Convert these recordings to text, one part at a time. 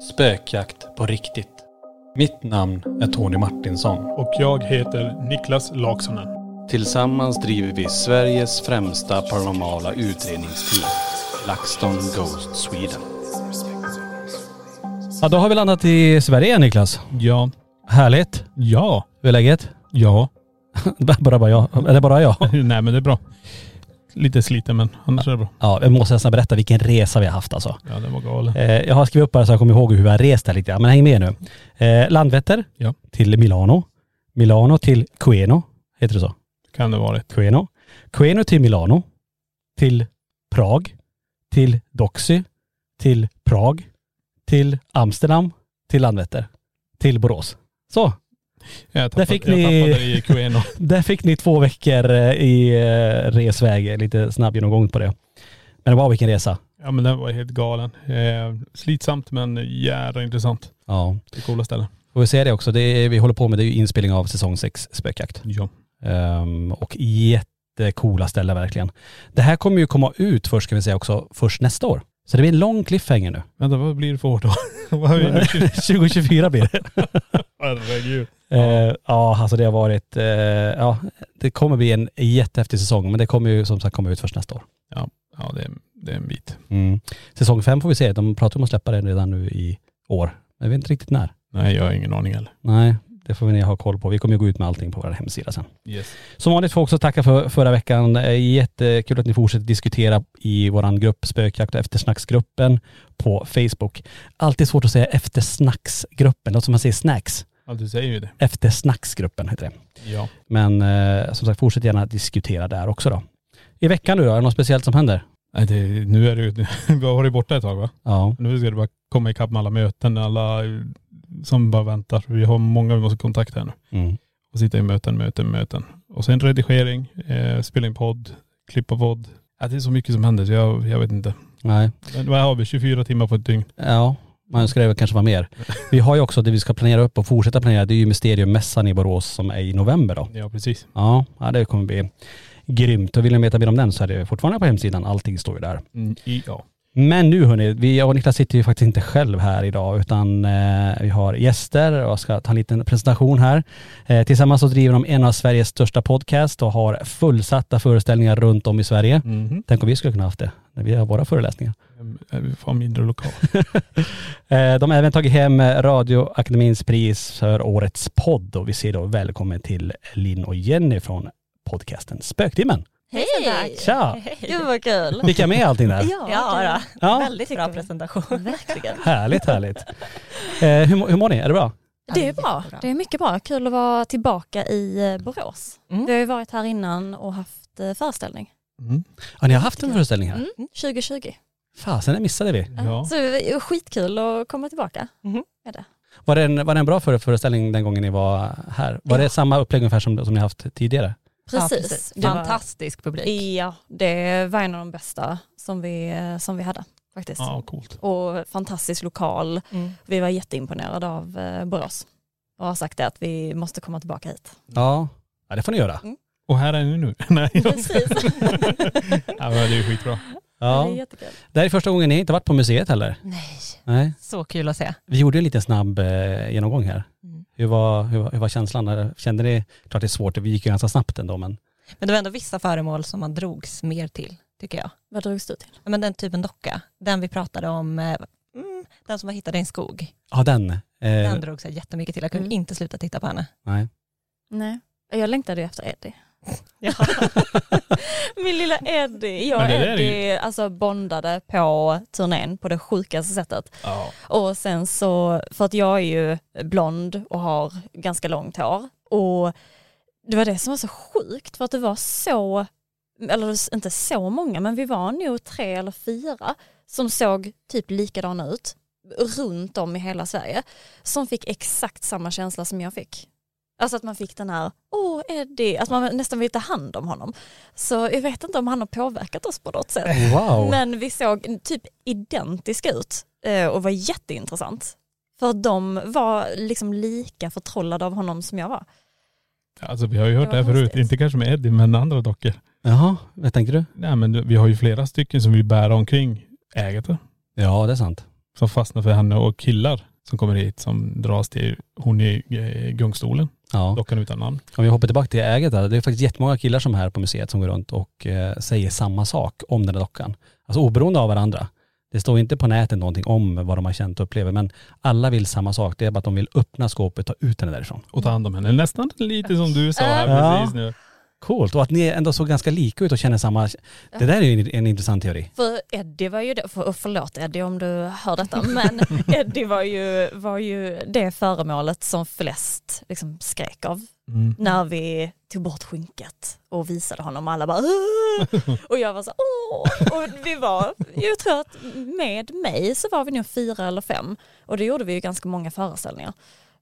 Spökjakt på riktigt. Mitt namn är Tony Martinsson. Och jag heter Niklas Laksonen. Tillsammans driver vi Sveriges främsta paranormala utredningsteam. LaxTon Ghost Sweden. Ja, då har vi landat i Sverige igen Niklas. Ja. Härligt. Ja. Hur är läget? Ja. bara, bara jag. Eller bara jag? Nej men det är bra. Lite sliten men annars är det bra. Ja, jag måste nästan berätta vilken resa vi har haft alltså. Ja det var galet. Eh, jag har skrivit upp bara så jag kommer ihåg hur vi har rest här lite. Men häng med nu. Eh, Landvetter Ja. till Milano. Milano till Queno. Heter det så? Kan det varit. Queno. Queno till Milano. Till Prag. Till Doxy. Till Prag. Till Amsterdam. Till Landvetter. Till Borås. Så, Tappade, fick jag ni- tappade i Q1 där där fick ni två veckor eh, i eh, resväg. Lite snabb genomgång på det. Men wow vilken resa. Ja men den var helt galen. Eh, slitsamt men jävla intressant. Ja. Det coola ställen. Får vi säga det också. Det är, vi håller på med det är ju inspelning av säsong 6 Spökjakt. Ja. Ehm, och jättecoola ställen verkligen. Det här kommer ju komma ut först kan vi säga också, först nästa år. Så det blir en lång cliffhanger nu. Vänta vad blir det för år då? vad har vi nu? 2024 blir det. Herregud. Eh, ja, alltså det har varit, eh, ja, det kommer bli en jättehäftig säsong men det kommer ju som sagt komma ut först nästa år. Ja, ja det, är, det är en bit. Mm. Säsong fem får vi se, de pratar om att släppa den redan nu i år. Men jag vet inte riktigt när. Nej jag har ingen aning heller. Nej, det får vi ha koll på. Vi kommer gå ut med allting på vår hemsida sen. Yes. Som vanligt får jag också tacka för förra veckan. Jättekul att ni fortsätter diskutera i vår grupp Spökjakt och eftersnacksgruppen på Facebook. Alltid svårt att säga eftersnacksgruppen, låter som man säger snacks. Ja du säger ju det. Eftersnacksgruppen heter det. Ja. Men eh, som sagt, fortsätt gärna diskutera där också då. I veckan nu då, är det något speciellt som händer? Nej, det, nu är det ju, vi har varit borta ett tag va? Ja. Nu ska det bara komma ikapp med alla möten, alla som bara väntar. Vi har många vi måste kontakta här nu. Mm. Och sitta i möten, möten, möten. Och sen redigering, eh, spela in podd, klippa podd. Ja, det är så mycket som händer så jag, jag vet inte. Nej. Men vad har vi? 24 timmar på ett dygn. Ja, man önskar det kanske vara mer. Vi har ju också det vi ska planera upp och fortsätta planera, det är ju Mysteriummässan i Borås som är i november då. Ja precis. Ja, ja det kommer bli grymt. Och vill ni veta mer om den så är det fortfarande på hemsidan. Allting står ju där. Mm, ja. Men nu hörni, vi, jag och Niklas sitter ju faktiskt inte själv här idag utan eh, vi har gäster och jag ska ta en liten presentation här. Eh, tillsammans så driver de en av Sveriges största podcast och har fullsatta föreställningar runt om i Sverige. Mhm. Tänk om vi skulle kunna haft det när vi har våra föreläsningar. Eh, Vi får mindre lokal. Eh, de har även tagit hem Radioakademins pris för årets podd och vi säger då välkommen till Linn och Jenny från podcasten Spöktimmen. Hej! Tja! Gud vad kul. Fick jag med allting där? Ja, ja. Ja. väldigt bra presentation. Verkligen. Härligt, härligt. Eh, hur, mår- hur mår ni? Är det bra? Det är bra. Det är mycket bra. Kul att vara tillbaka i eh, Borås. Vi har ju varit här innan och haft eh, föreställning. Mm. Ja, ni har haft en föreställning här? Mm. 2020. Fasen, det missade vi. Ja. Så det är skitkul att komma tillbaka. Är det. Var det en, var det en bra före- föreställning den gången ni var här? Var det samma upplägg ungefär som, som ni haft tidigare? Precis. Det var- Fantastisk publik. Ja, det var en av de bästa som vi, som vi hade faktiskt. Ja, coolt. Och fantastisk lokal. Mm. Vi var jätteimponerade av eh, Borås och har sagt det att vi måste komma tillbaka hit. Ja. ja, det får ni göra. Och här är ni nu. Nej, Precis. ja, det är skitbra. Det är Ja. jättekul. Det här är första gången ni inte varit på museet heller. Nej, Nej. så kul att se. Vi gjorde en liten snabb eh, genomgång här. Hur var, hur, var- hur var känslan? Kände ni, klart det är svårt, vi gick ju ganska snabbt ändå men Men det var ändå vissa föremål som man drogs mer till, tycker jag. Vad drogs du till? Ja, Men den typen docka, den vi pratade om, eh, mm, den som var hittad i en skog, ja den. Eh, den drogs jag jättemycket till. Jag kunde Mm. inte sluta titta på henne. nej. Nej. Jag längtade ju efter Eddie. Ja. Min lilla Eddie. Jag och Eddie alltså, bondade på turnén på det sjukaste sättet. Ja. Och sen så, för att jag är ju blond och har ganska långt hår. Och det var det som var så sjukt för att det var så, eller inte så många, men vi var nog tre eller fyra som såg typ likadana ut runt om i hela Sverige. Som fick exakt samma känsla som jag fick. Alltså att man fick den här, åh Eddie, att man nästan vill ta hand om honom. Så jag vet inte om han har påverkat oss på något sätt. Wow. Men vi såg typ identiska ut eh, och var jätteintressant. För de var liksom lika förtrollade av honom som jag var. Alltså vi har ju hört Det här förut, inte kanske med Eddie men andra dockor. Jaha, vad tänker du? Nej men vi har ju flera stycken som vill bära omkring Agatha. Ja det är sant. Som fastnar för henne och killar som kommer hit som dras till hon i eh, gungstolen. Ja. Dockan utan namn. Om vi hoppar tillbaka till äget där, det är faktiskt jättemånga killar som är här på museet som går runt och eh, säger samma sak om den där dockan. Alltså oberoende av varandra. Det står inte på nätet någonting om vad de har känt och upplever men alla vill samma sak. Det är bara att de vill öppna skåpet och ta ut henne därifrån. Och ta hand om henne. Nästan lite som du sa här Ja. precis nu. Coolt. Och att ni ändå såg ganska lika ut och känner samma. Det där är ju en, en intressant teori. För Eddie var ju det, för, förlåt Eddie om du hör detta, men Eddie var ju, var ju det föremålet som flest liksom skrek av Mm. när vi tog bort skynket och visade honom alla bara "Åh!" och jag var så åh och vi var, jag tror att med mig så var vi nog fyra eller fem och det gjorde vi ju ganska många föreställningar.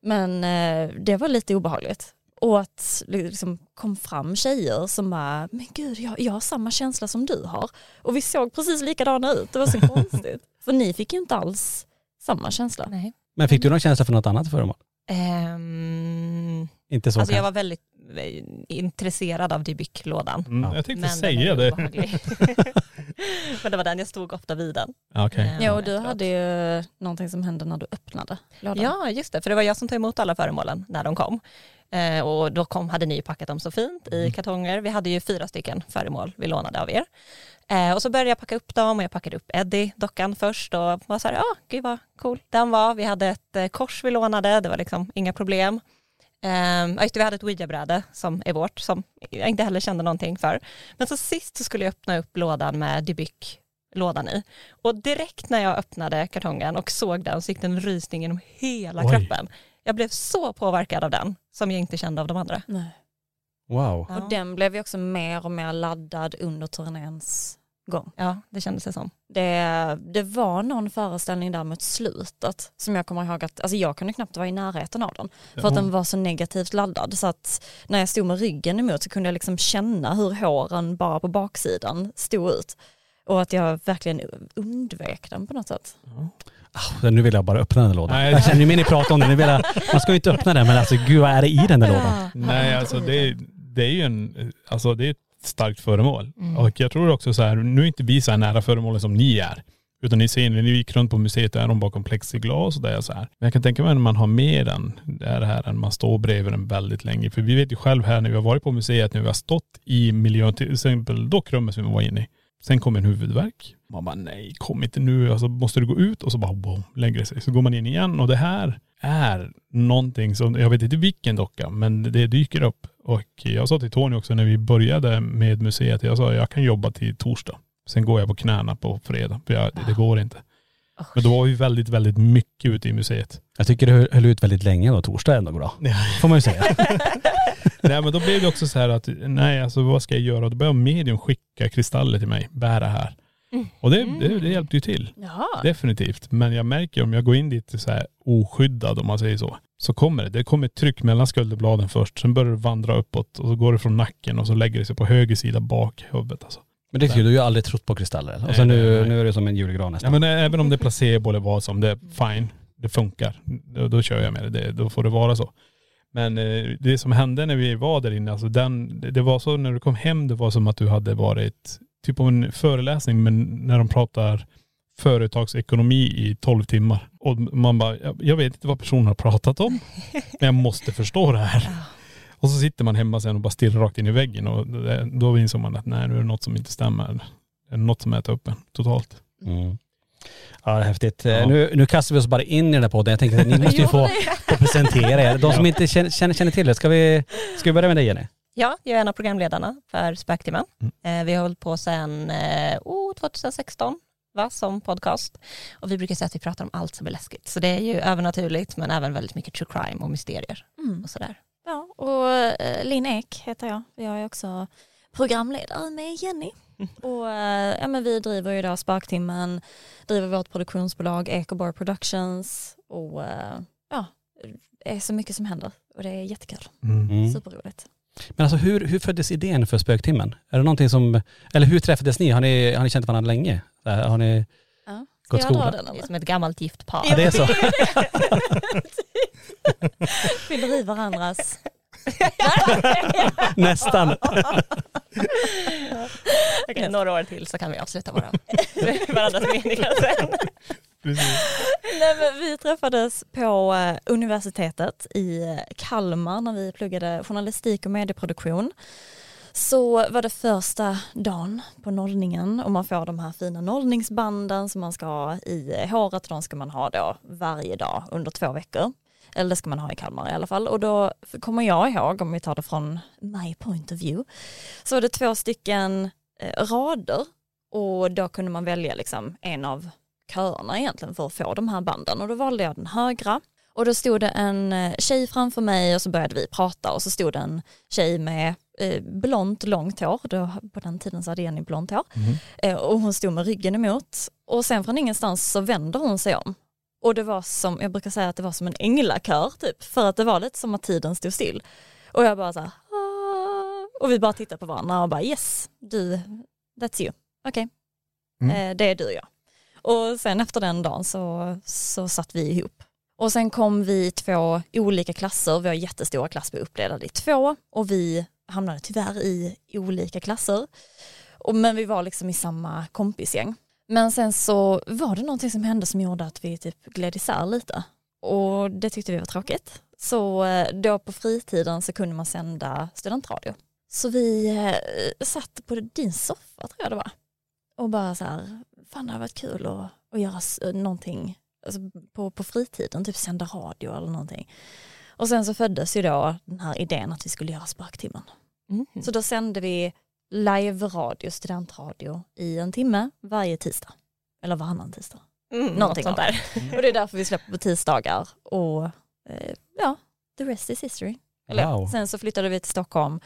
Men eh, det var lite obehagligt. Och att det liksom kom fram tjejer som bara, men gud jag, jag har samma känsla som du har. Och vi såg precis likadana ut, det var så konstigt. För ni fick ju inte alls samma känsla. Nej. Men fick du någon känsla för något annat föremål? Ehm, Inte så alltså jag var väldigt eh, intresserad av Dybbuk-lådan. Mm. Jag tänkte Men säga det. Men det var den jag stod ofta vid den. Ja, Okej. Ehm, Ja och du hade ju någonting som hände när du öppnade lådan. Ja, just det. För det var jag som tog emot alla föremålen när de kom. Eh, och då kom, hade ni ju packat dem så fint i kartonger. Vi hade ju fyra stycken föremål vi lånade av er. Eh, och så började jag packa upp dem och jag packade upp Eddie, dockan först och var så här, ja, gud vad cool den var. Vi hade ett eh, kors vi lånade, det var liksom inga problem. Eh, just det, vi hade ett ouija-bräde som är vårt, som jag inte heller kände någonting för. Men så sist så skulle jag öppna upp lådan med Dybbuk lådan i. Och direkt när jag öppnade kartongen och såg den så gick det en rysning genom hela Oj. kroppen. Jag blev så påverkad av den som jag inte kände av de andra. Nej. Wow. Ja. Och den blev ju också mer och mer laddad under turnéns gång. Ja, det kändes det som. Det, det var någon föreställning där mot slutet som jag kommer ihåg att, alltså jag kunde knappt vara i närheten av den. För att den var så negativt laddad så att när jag stod med ryggen emot så kunde jag liksom känna hur håren bara på baksidan stod ut. Och att jag verkligen undvek den på något sätt. Ah, nu vill jag bara öppna den där lådan. Nej. Jag känner ju mer ni pratar om den, nu vill jag, man ska ju inte öppna den men alltså gud vad är det i den där lådan? Nej alltså det, är- det är ju en, alltså det är ett starkt föremål. Mm. Och jag tror också så här, nu är inte vi så här nära föremålen som ni är. Utan ni ser, när ni gick runt på museet, där är de bakom plexiglas och det är så här. Men jag kan tänka mig när man har med den, det är det här, än man står bredvid den väldigt länge. För vi vet ju själv här när vi har varit på museet, när vi har stått i miljön, till exempel dockrummet som vi var inne i. Sen kommer en huvudvärk. Man bara nej, kom inte nu. Alltså måste du gå ut? Och så bara boom, lägger det sig. Så går man in igen och det här är någonting som, jag vet inte vilken docka, men det dyker upp. Och jag sa till Tony också när vi började med museet, jag sa jag kan jobba till torsdag. Sen går jag på knäna på fredag, för jag, det, det går inte. Men då var vi väldigt, väldigt mycket ute i museet. Jag tycker det höll- ut väldigt länge och torsdag är ändå bra. Får man ju säga. nej men då blev det också så här att, nej alltså vad ska jag göra? Då började medium skicka kristaller till mig, bära här. Och det, det, det hjälpte ju till. Jaha. Definitivt. Men jag märker om jag går in dit så här oskyddad om man säger så. så kommer det. Det kommer ett tryck mellan skulderbladen först, sen börjar det vandra uppåt och så går det från nacken och så lägger det sig på höger sida bak huvudet alltså. Men det är kul, du har ju aldrig trott på kristaller. Och så nu, nu är det som en julgran Ja, nästan. men även om det är placebo eller vad som, det är fine. Det funkar. Då, då kör jag med det. det. Då får det vara så. Men eh, det som hände när vi var där inne, alltså den, det- var så när du kom hem, det var som att du hade varit typ av en föreläsning men när de pratar företagsekonomi i 12 timmar. Och man bara, jag, jag vet inte vad personen har pratat om, men jag måste förstå det här. Och så sitter man hemma sen och bara stirrar rakt in i väggen och då insåg man att nej nu är det något som inte stämmer. Det är något som äter upp en totalt. Mm. Ja, det är häftigt. Ja. Nu, nu kastar vi oss bara in i den här podden. Jag tänkte att ni måste ju få, få presentera er. De som inte känner, känner, känner till det, ska vi, ska vi börja med dig Jenny? Ja, jag är en av programledarna för Spöktimmen. Mm. Eh, vi har hållit på sedan eh, oh, 2016 va, som podcast. Och vi brukar säga att vi pratar om allt som är läskigt. Så det är ju övernaturligt men även väldigt mycket true crime och mysterier Mm. och sådär. Ja, och eh, Linn Ek heter jag. Jag är också programledare med Jenny. Och eh, ja, men vi driver ju då Spöktimmen, driver vårt produktionsbolag Ecobar Productions och eh, ja, det är så mycket som händer och det är jättekul. Mm. Superroligt. Men alltså hur, hur föddes idén för Spöktimmen? Är det någonting som, eller hur träffades ni? Har ni, har ni känt varandra länge? Har ni Ja. gått Ska jag dra skola? den Det är som ett gammalt gift par. Ja, det är så. Fyller i varandras. Nästan. Okej, några år till så kan vi avsluta våra varandras meningar sen. Nej, men vi träffades på eh, universitetet i eh, Kalmar när vi pluggade journalistik och medieproduktion. Så var det första dagen på nollningen och man får de här fina nollningsbanden som man ska ha i håret och De ska man ha då varje dag under två veckor. Eller det ska man ha i Kalmar i alla fall. Och då kommer jag ihåg, om vi tar det från my point of view, så var det två stycken eh, rader och då kunde man välja liksom en av köerna egentligen för att få de här banden och då valde jag den högra och då stod det en eh, tjej framför mig och så började vi prata och så stod det en tjej med eh, blont långt hår, då, på den tiden så hade Jenny blont hår. Eh, och hon stod med ryggen emot. Och sen från ingenstans så vänder hon sig om. Och det var som, jag brukar säga att det var som en änglakör typ. För att det var lite som att tiden stod still. Och jag bara så här, "Ah." och vi bara tittade på varandra och bara yes, du, that's you, okej, Mm. eh, det är du ja. Och sen efter den dagen så, så satt vi ihop. Och sen kom vi i två olika klasser, vi har jättestora klasser, vi uppdelade i två. Och vi hamnade tyvärr i olika klasser. Och, men vi var liksom i samma kompisgäng. Men sen så var det någonting som hände som gjorde att vi typ gled isär lite. Och det tyckte vi var tråkigt. Så eh, då på fritiden så kunde man sända studentradio. Så vi eh, satt på din soffa tror jag det var. Och bara så här, fan det hade varit kul att, att göra någonting alltså på, på fritiden, typ sända radio eller någonting. Och sen så föddes ju då den här idén att vi skulle göra Spöktimmen. Mm. Så då sände vi live-radio, studentradio i en timme varje tisdag. Eller varannan tisdag. Mm, något Någonting sånt där. Och det är därför vi släpper på tisdagar. Och eh, ja, the rest is history. Eller, Wow. Sen så flyttade vi till Stockholm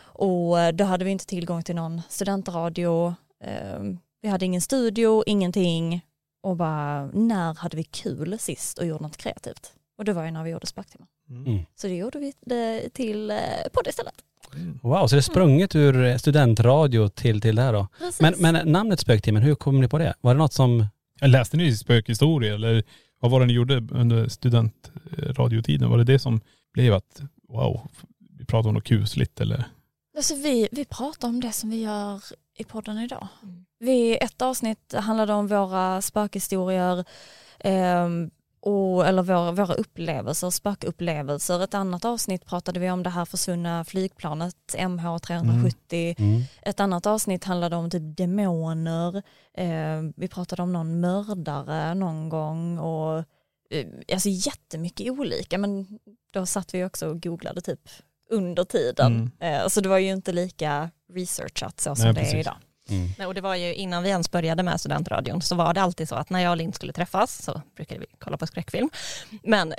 och eh, då hade vi inte tillgång till någon studentradio. Eh, vi hade ingen studio, ingenting. Och bara, när hade vi kul sist och gjorde något kreativt? Och det var ju när vi gjorde Spöktimmen. Mm. Så det gjorde vi det till eh, podd istället. Wow, så det är sprunget ur studentradio till, till det här då. Precis. Men, men namnet Spöktimmen, hur kom ni på det? Var det något som, Läste ni spökhistoria eller vad var det ni gjorde under studentradiotiden? Var det det som blev att wow, vi pratar om något kusligt eller? Alltså vi, vi pratar om det som vi gör i podden idag. Vi, ett avsnitt handlade om våra spökhistorier ehm, och, eller våra, våra upplevelser, spökupplevelser. Ett annat avsnitt pratade vi om det här försvunna flygplanet MH370. mm. Ett annat avsnitt handlade om typ demoner. Ehm, vi pratade om någon mördare någon gång och eh, alltså jättemycket olika men då satt vi också och googlade typ under tiden. Eh, så det var ju inte lika researchat så som Nej, det är precis. idag. Mm. Nej, och det var ju innan vi ens började med studentradion så var det alltid så att när jag och Linn skulle träffas så brukade vi kolla på skräckfilm. Men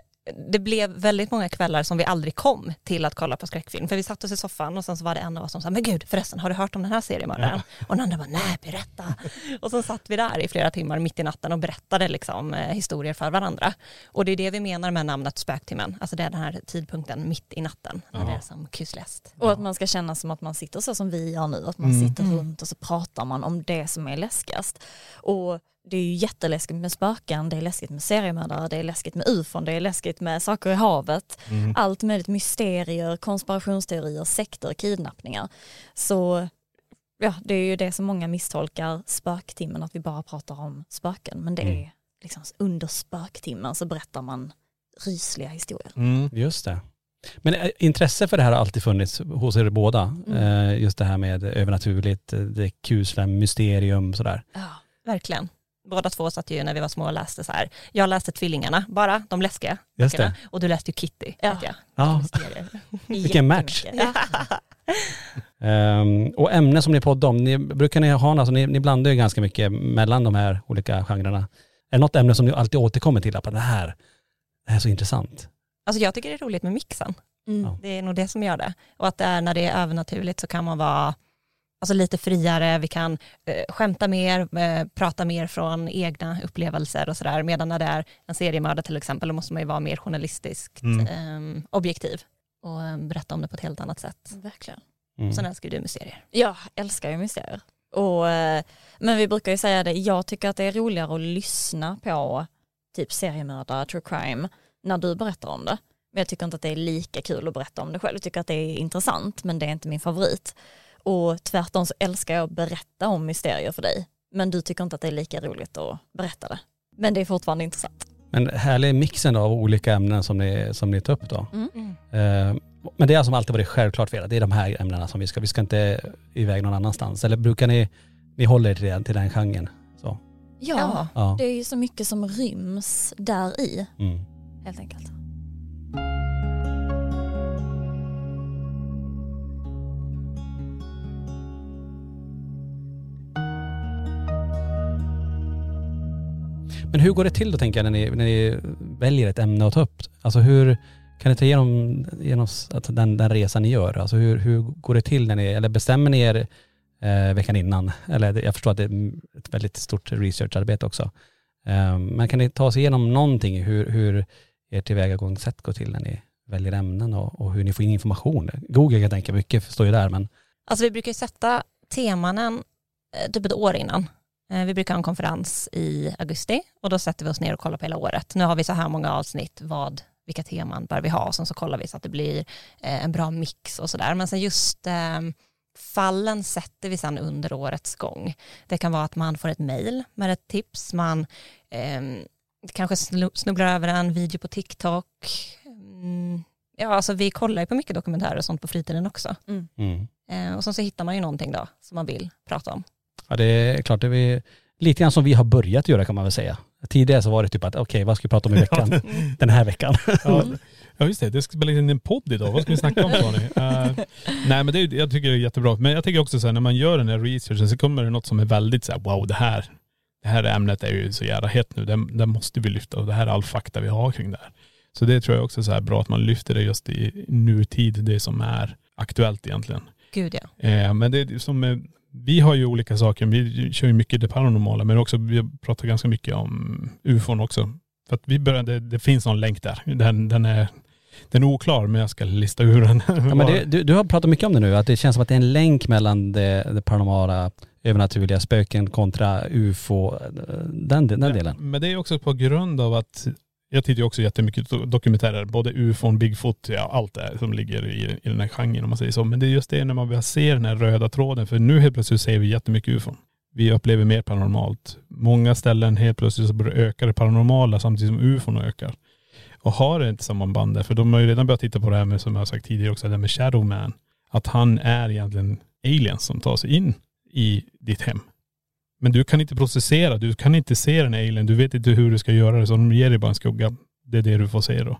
det blev väldigt många kvällar som vi aldrig kom till att kolla på skräckfilm. För vi satt oss i soffan och sen så var det en av oss som sa, men gud förresten har du hört om den här seriemördaren? Och den andra bara, nej berätta. Och så satt vi där i flera timmar mitt i natten och berättade liksom eh, historier för varandra. Och det är det vi menar med namnet spöktimmen. Alltså det är den här tidpunkten mitt i natten när det är som kusligast. Och att man ska känna som att man sitter så som vi gör nu, att man Mm. sitter runt och så pratar man om det som är läskigast. Och det är ju jätteläskigt med spöken, det är läskigt med seriemördare, det är läskigt med ufon, det är läskigt med saker i havet. Mm. Allt möjligt, mysterier, konspirationsteorier, sekter, kidnappningar. Så ja, det är ju det som många misstolkar spöktimmen, att vi bara pratar om spöken. Men det Mm. är liksom under spöktimmen så berättar man rysliga historier. Mm. Just det. Men eh, intresse för det här har alltid funnits hos er båda. Eh, just det här med övernaturligt, eh, det kusliga, mysterium sådär. Ja. Verkligen. Båda två satt ju när vi var små och läste så här. Jag läste Tvillingarna, bara de läskiga Just böckerna. det. Och du läste ju Kitty, Ja. jag. Ja. Vilken match. Ja. Ehm, och ämnen som ni poddar om, ni, brukar ni ha, alltså ni, ni blandar ju ganska mycket mellan de här olika genrerna. Är det något ämne som ni alltid återkommer till? Att det här, det här är så intressant. Alltså jag tycker det är roligt med mixen. Mm. Det är nog det som gör det. Och att det är, när det är övernaturligt så kan man vara alltså lite friare, vi kan eh, skämta mer, eh, prata mer från egna upplevelser och sådär. Medan när det är en seriemördare till exempel, då måste man ju vara mer journalistiskt Mm. eh, objektiv och eh, berätta om det på ett helt annat sätt. Verkligen. Mm. Sen älskar du mysterier. Jag älskar ju mysterier. Och, eh, men vi brukar ju säga det, jag tycker att det är roligare att lyssna på typ seriemördare, true crime, när du berättar om det. Men jag tycker inte att det är lika kul att berätta om det själv. Jag tycker att det är intressant, men det är inte min favorit. Och tvärtom så älskar jag att berätta om mysterier för dig. Men du tycker inte att det är lika roligt att berätta det. Men det är fortfarande intressant. Men härlig mixen då av olika ämnen som ni, som ni tar upp då. Mm. Eh, men det har som alltid varit självklart för er, det är de här ämnena som vi ska, vi ska inte iväg någon annanstans. Eller brukar ni, ni håller er till, den- till den genren? Så. Ja, Ja. det är ju så mycket som ryms där i, Mm. helt enkelt. Men hur går det till då tänker jag när ni, när ni väljer ett ämne att ta upp? Alltså hur, kan ni ta igenom, igenom den, den resan ni gör? Alltså hur, hur går det till när ni, eller bestämmer ni er eh, veckan innan? Eller jag förstår att det är ett väldigt stort researcharbete också. Eh, men kan ni ta oss igenom någonting hur, hur ert tillvägagångssätt går till när ni väljer ämnen och, och hur ni får in information? Google kan jag tänka mycket står ju där men Alltså vi brukar ju sätta temanen eh, typ ett år innan. Eh, Vi brukar ha en konferens i augusti och då sätter vi oss ner och kollar på hela året. Nu har vi så här många avsnitt, vad, vilka teman bör vi ha och sen så kollar vi så att det blir eh, en bra mix och sådär. Men sen just eh, fallen sätter vi sen under årets gång. Det kan vara att man får ett mejl med ett tips, man eh, kanske snu- snubblar över en video på TikTok. Mm, ja, alltså vi kollar ju på mycket dokumentärer och sånt på fritiden också. mm. Eh, och sen så hittar man ju någonting då som man vill prata om. Ja det är klart, det är lite grann som vi har börjat göra kan man väl säga. Tidigare så var det typ att okej vad ska vi prata om i veckan? Den här veckan. Ja, ja just det, det ska spela in en podd idag. Vad ska vi snacka om Tony? Uh, nej men det, är- jag tycker det är jättebra. Men jag tycker också så här, när man gör den här researchen så kommer det något som är väldigt så här, wow det här, det här ämnet är ju så jävla hett nu. Det, det måste vi lyfta och det här är all fakta vi har kring det här. Så det tror jag också är så här bra att man lyfter det just i nutid, det som är aktuellt egentligen. Gud ja. Eh, men det är som, eh, vi har ju olika saker, vi kör ju mycket det paranormala men också vi pratar ganska mycket om ufon också. För att vi började, det finns någon länk där. Den, den, är, den är oklar men jag ska lista ur den. Ja, men det, du, du har pratat mycket om det nu, att det känns som att det är en länk mellan det, det paranormala, övernaturliga spöken kontra ufo, den, den delen. Men det är också på grund av att jag tittar ju också jättemycket dokumentärer, både ufon, Bigfoot, ja allt det här som ligger i, i den här genren om man säger så. Men det är just det när man börjar se den här röda tråden, för nu helt plötsligt ser vi jättemycket ufon. Vi upplever mer paranormalt. Många ställen helt plötsligt så börjar öka det paranormala samtidigt som ufon ökar. Och har det inte samband där, för de har ju redan börjat titta på det här med, som jag har sagt tidigare också, det här med Shadow Man. Att han är egentligen aliens som tar sig in i ditt hem. Men du kan inte processera, du kan inte se den alien, du vet inte hur du ska göra det, så de ger dig bara en skugga. Det är det du får se då.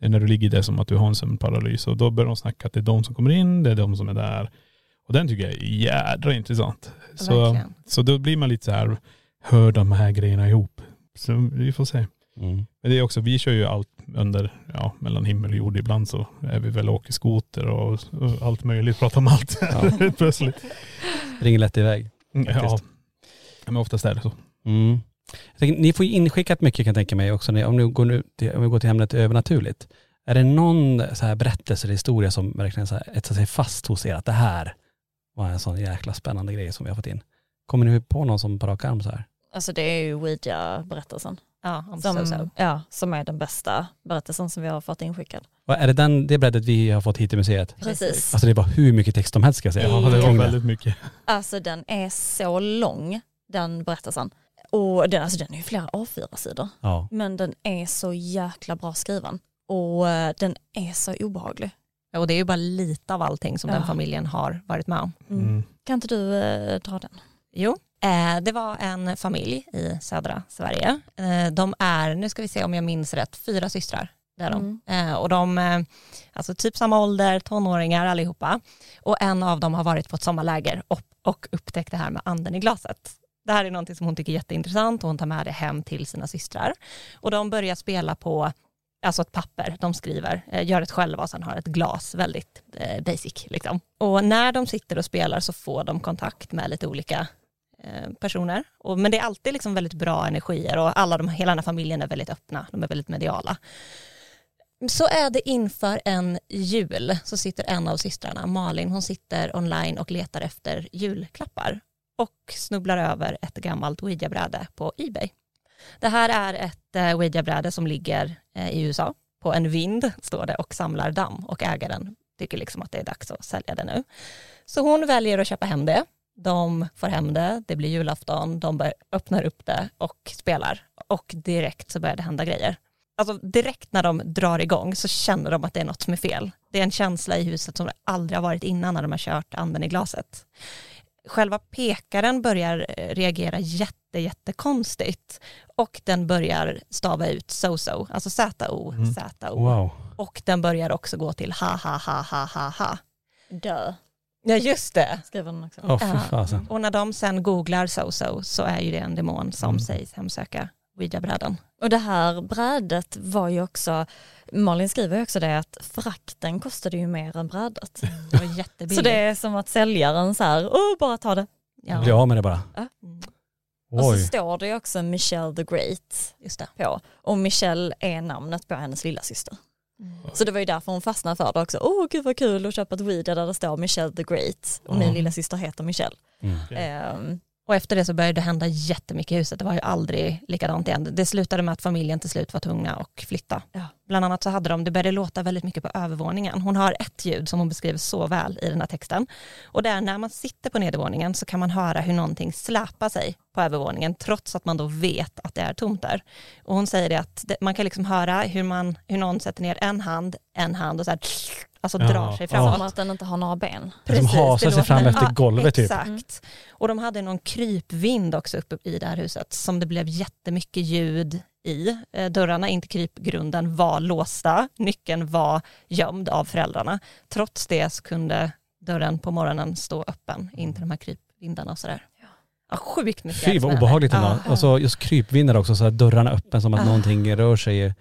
Det är när du ligger där som att du har en sömnparalys och då börjar de snacka att det är de som kommer in, det är de som är där. Och den tycker jag är jädra intressant. Så, så då blir man lite så här, hör de här grejerna ihop? Så vi får se. Mm. Men det är också, vi kör ju allt under, ja, mellan himmel och jord. Ibland så är vi väl åker skoter och, och allt möjligt, pratar om allt Ja. plötsligt. Ringer lätt iväg. Mm, Ja, Faktiskt. men oftast är det så. Mm. Tänker, ni får ju inskickat mycket kan jag tänka mig också, om, ni går nu till, om vi går till ämnet övernaturligt. Är det någon så här berättelse eller historia som verkligen så här etsar sig fast hos er, att det här var en sån jäkla spännande grej som vi har fått in? Kommer ni på någon som på rak arm så här? Alltså det är ju Ouija-berättelsen. Ja, om Som, so so. ja, som är den bästa berättelsen som vi har fått inskickad. Och är det den, det brädet vi har fått hit till museet? Precis. Alltså det var hur mycket text som helst ska jag säga. Ja, det var väldigt mycket. Alltså den är så lång, den berättelsen. Och den, alltså den är ju flera A4-sidor. Ja. Men den är så jäkla bra skriven. Och eh, den är så obehaglig. Och det är ju bara lite av allting som Ja. den familjen har varit med om. Mm. Kan inte du eh, dra den? Jo, eh, det var en familj i södra Sverige. Eh, de är, nu ska vi se om jag minns rätt, fyra systrar. Det är de. Eh, och de, eh, alltså typ samma ålder, tonåringar allihopa. Och en av dem har varit på ett sommarläger och, och upptäckt det här med anden i glaset. Det här är någonting som hon tycker är jätteintressant och hon tar med det hem till sina systrar. Och de börjar spela på alltså ett papper, de skriver, eh, gör det själva och sen har ett glas, väldigt eh, basic liksom. Och när de sitter och spelar så får de kontakt med lite olika eh, personer. Och, men det är alltid liksom väldigt bra energier och alla de, hela den här familjen är väldigt öppna, de är väldigt mediala. Så är det inför en jul så sitter en av systrarna, Malin, hon sitter online och letar efter julklappar och snubblar över ett gammalt ouija-bräde på Ebay. Det här är ett eh, ouija-bräde som ligger eh, i USA på en vind, står det, och samlar damm och ägaren tycker liksom att det är dags att sälja det nu. Så hon väljer att köpa hem det. De får hem det, det blir julafton, de öppnar upp det och spelar. Och direkt så börjar det hända grejer. Alltså direkt när de drar igång så känner de att det är något som är fel. Det är en känsla i huset som det aldrig har varit innan när de har kört anden i glaset. Själva pekaren börjar eh, reagera jätte, jättekonstigt och den börjar stava ut so-so, alltså Z-O, Mm. Z-O. Wow. Och den börjar också gå till ha, ha, ha, ha, ha, ha. Dö, Ja, just det. skriver den också. Ja. fasen. Och när de sen googlar so-so så är ju det en demon som Mm. sägs hemsöka ouija-brädan. Och det här brädet var ju också, Malin skriver ju också det att frakten kostade ju mer än brädet. Det var jättebilligt. Så det är som att säljaren så här, åh bara ta det. ja. Bli av med det bara. Mm, Och så Oj. står det ju också Michelle the Great just det. på. Och Michelle är namnet på hennes lilla syster. Mm. Så det var ju därför hon fastnade för det också. Åh gud vad kul att köpa ett weed där det står Michelle the Great. Och min Ja. lilla syster heter Michelle. Mm. Ehm, Och efter det så började det hända jättemycket i huset. Det var ju aldrig likadant igen. Det slutade med att familjen till slut var tvungna att flytta. Ja. Bland annat så hade de, det började låta väldigt mycket på övervåningen. Hon har ett ljud som hon beskriver så väl i den här texten. Och det är när man sitter på nedervåningen så kan man höra hur någonting släpar sig på övervåningen trots att man då vet att det är tomt där. Och hon säger det att det, man kan liksom höra hur, man, hur någon sätter ner en hand, en hand och så här, alltså Ja, drar sig ja. framåt. som att den inte har några ben. Det som hasar det sig fram efter ja, golvet typ. Exakt. Och de hade någon krypvind också uppe i det här huset som det blev jättemycket ljud i. Eh, Dörrarna in till krypgrunden var låsta, nyckeln var gömd av föräldrarna. Trots det så kunde dörren på morgonen stå öppen in till de här krypvindarna och sådär. Ja, sjukt mycket. Fy vad obehagligt ändå. Ja, Och så just krypvindar också, så här dörrarna öppen som att Ah. någonting rör sig.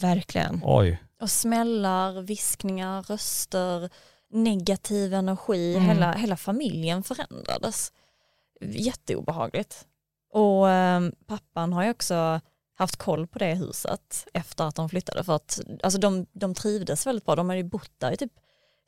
verkligen. Oj. Och smällar, viskningar, röster, negativ energi. Mm. Hela, hela familjen förändrades. Jätteobehagligt. Och eh, pappan har ju också haft koll på det huset efter att de flyttade för att alltså de, de trivdes väldigt bra. De hade ju bott där i typ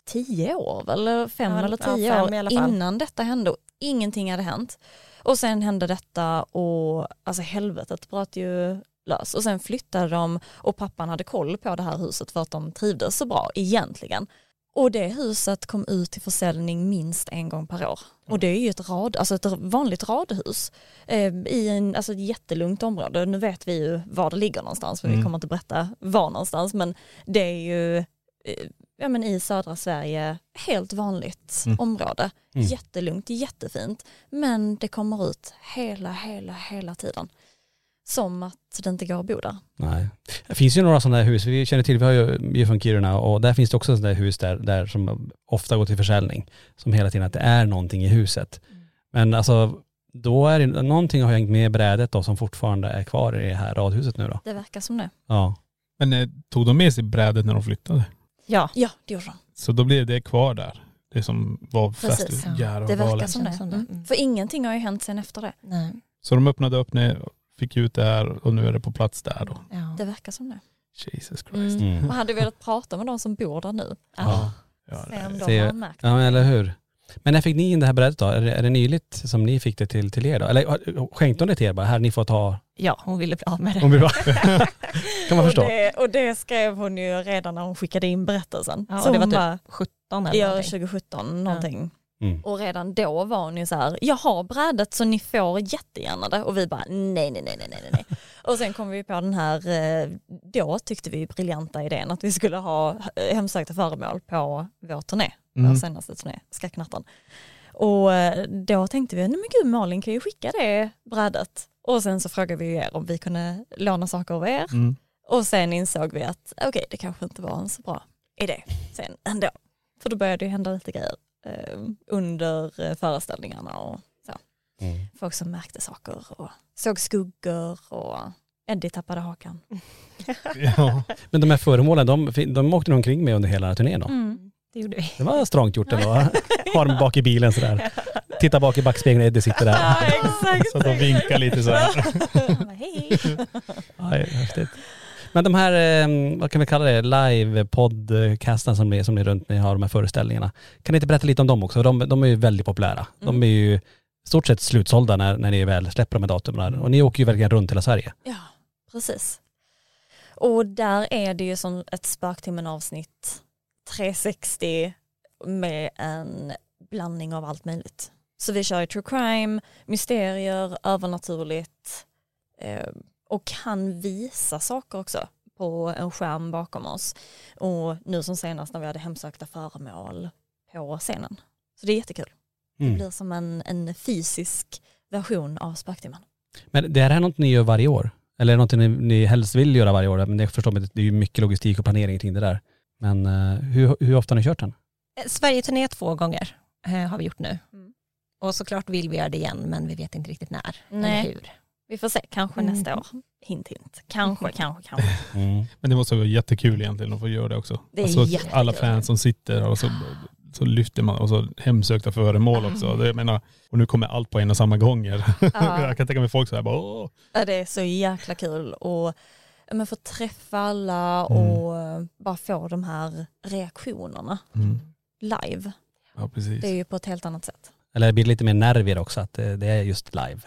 tio år eller fem Ja, eller ja, tio fem år innan detta hände och ingenting hade hänt. Och sen hände detta och alltså helvetet bröt ju lös och sen flyttade de och pappan hade koll på det här huset för att de trivdes så bra egentligen. Och det huset kom ut till försäljning minst en gång per år. Och det är ju ett, rad, alltså ett vanligt radhus eh, i en, alltså ett jättelugnt område. Nu vet vi ju var det ligger någonstans, för vi Mm. kommer inte berätta var någonstans, men det är ju eh, ja, men i södra Sverige helt vanligt Mm. område. Mm. Jättelugnt, jättefint, men det kommer ut hela, hela, hela tiden. Som att det inte går att bo där. Nej. Det finns ju några sådana hus, vi känner till, vi har ju, vi är från Kiruna och där finns det också sådana här hus där, där som ofta går till försäljning. Som hela tiden att det är någonting i huset. Men alltså då är det, någonting har hängt med i brädet då som fortfarande är kvar i det här radhuset nu då. Det verkar som det. Ja. Men eh, tog de med sig brädet när de flyttade? Ja, Ja, det gjorde de. Så då blev det kvar där. Det som var Precis, fäst ja. Det verkar som det. Som det. Mm. Mm. För ingenting har ju hänt sen efter det. nej. Så de öppnade upp när fick ut det här och nu är det på plats där då. Ja. Det verkar som det. Jesus Christ. Mm. Mm. Man hade velat prata med de som bor där nu. Ja. Ja, Se om det- de har märkt Ja men eller hur. Men när fick ni in det här brädet då? Är det, är det nyligt som ni fick det till, till er då? Eller skänkte hon det till er bara? Här ni får ta, ja, hon ville bli av med det. om vi bara... kan man och, förstå. det, och det skrev hon ju redan när hon skickade in berättelsen. Ja, så och det hon var bara, typ 17 eller ja, någonting. 2017 någonting. Mm. Och redan då var hon ju så här, jag har brädet så ni får jättegärna det. Och vi bara nej, nej, nej, nej, nej, nej. och sen kom vi på den här, eh, då tyckte vi briljanta idén att vi skulle ha hemsökta föremål på vår turné, Mm. vår senaste turné, Skräcknatten. Och eh, då tänkte vi, nej men gud Malin kan ju skicka det brädet. Och sen så frågade vi er om vi kunde låna saker av er. Mm. Och sen insåg vi att okej, det kanske inte var en så bra idé sen ändå. För då började det hända lite grejer eh, under eh, föreställningarna och så. Mm. Folk som märkte saker och såg skuggor och Eddie tappade hakan. Ja. Men de här föremålen, de, de åkte omkring med under hela turnén då? Mm. Det gjorde vi. Det var strångt gjort ändå. Har dem bak i bilen sådär. Titta bak i backspegeln, Eddie sitter där. exakt. Så de vinkar lite så här. Hej. Ja, häftigt. Men de här, eh, vad kan vi kalla det, live-podcasten som, är- som ni runt när ni har de här föreställningarna. Kan ni inte berätta lite om dem också? De, de är ju väldigt populära. De Mm. är ju stort sett slutsålda när, när ni väl släpper de här datumen. Och ni åker ju verkligen runt hela Sverige. Ja, precis. Och där är det ju som ett Spöktimmen avsnitt 360 med en blandning av allt möjligt. Så vi kör ju true crime, mysterier, övernaturligt eh, och kan visa saker också på en skärm bakom oss. Och nu som senast när vi hade hemsökta föremål på scenen. Så det är jättekul. Det Mm. blir som en, en fysisk version av Spöktimmen. Men det här är något ni gör varje år? Eller är det något ni, ni helst vill göra varje år? Men det förstår man, det är ju mycket logistik och planering kring det där. Men eh, hur, hur ofta har ni kört den? Eh, Sverige-turné två gånger eh, har vi gjort nu. Mm. Och såklart vill vi göra det igen men vi vet inte riktigt när Nej. eller hur. Vi får se, kanske Mm. nästa år. Hint hint. Kanske, kanske, kanske. Men det måste vara jättekul egentligen att få göra det också. Det är alltså, jättekul. alla fans som sitter och så, så lyfter man och så hemsökta föremål också. Det, jag menar, och nu kommer allt på en och samma gånger. Ja. jag kan tänka mig folk så här bara åh. Ja, det är så jäkla kul och men få träffa alla Mm. och eh, bara få de här reaktionerna live. Ja precis. Det är ju på ett helt annat sätt. Eller blir det lite mer nervigare också att det, det är just live?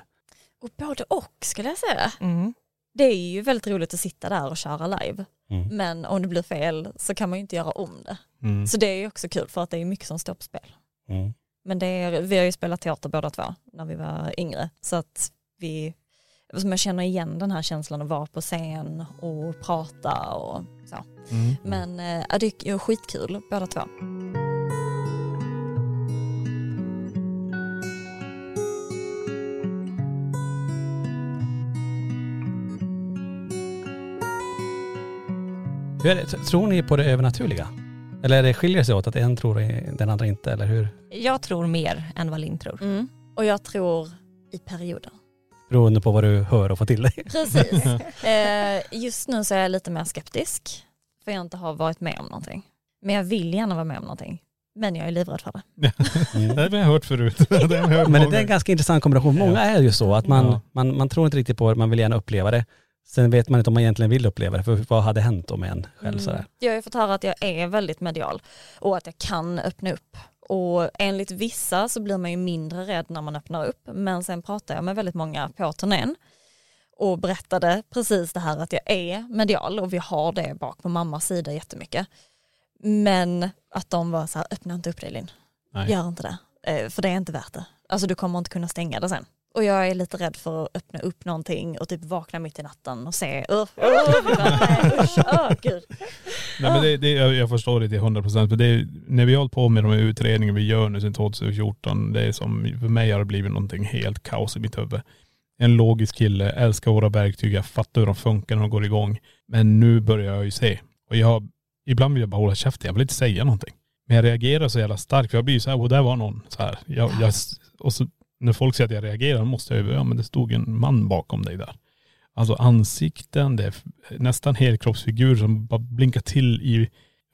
Och både och skulle jag säga. Mm. Det är ju väldigt roligt att sitta där och köra live. Mm. Men om det blir fel så kan man ju inte göra om det. Mm. Så det är ju också kul för att det är mycket som står på spel. Mm. Men det är, vi har ju spelat teater båda två när vi var yngre. Så att vi, som jag känner igen den här känslan att vara på scen och prata och så. Mm. Men ja, det är ju skitkul båda två. Hur är det? Tror ni på det övernaturliga? Eller är det skiljer sig åt att en tror det, den andra inte, eller hur? Jag tror mer än vad Linn tror. Mm. Och jag tror i perioder. Beroende på vad du hör och får till dig. Precis. eh, just nu så är jag lite mer skeptisk. För jag inte har varit med om någonting. Men jag vill gärna vara med om någonting. Men jag är livrädd för det. Det har jag hört förut. det har jag hört Men det är en ganska intressant kombination. Många är ju så att man, Ja. man, man tror inte riktigt på det, man vill gärna uppleva det. Sen vet man inte om man egentligen vill uppleva det, för vad hade hänt om en själv Mm. sådär? Jag har ju fått höra att jag är väldigt medial och att jag kan öppna upp. Och enligt vissa så blir man ju mindre rädd när man öppnar upp. Men sen pratade jag med väldigt många på turnén och berättade precis det här att jag är medial och vi har det bak på mammas sida jättemycket. Men att de var så här, öppna inte upp dig Linn. Gör inte det. Eh, För det är inte värt det. Alltså du kommer inte kunna stänga det sen. Och jag är lite rädd för att öppna upp någonting och typ vakna mitt i natten och se, uh, uh, nej, usch, uh, gud. Nej, men det, det, jag, förstår det till 100 procent. När vi har hållit på med de här utredningarna vi gör nu sedan 2014, det är som, för mig har det blivit någonting helt kaos i mitt huvud. En logisk kille, älskar våra verktyg, jag fattar hur de funkar när de går igång. Men nu börjar jag ju se. Och jag, ibland vill jag bara hålla käften, jag vill inte säga någonting. Men jag reagerar så jävla starkt, för jag blir ju så här, och där var någon så här. Jag, jag, och så när folk säger att jag reagerar måste jag ju, ja men det stod en man bakom dig där. Alltså ansikten, det är nästan helkroppsfigur som bara blinkar till i,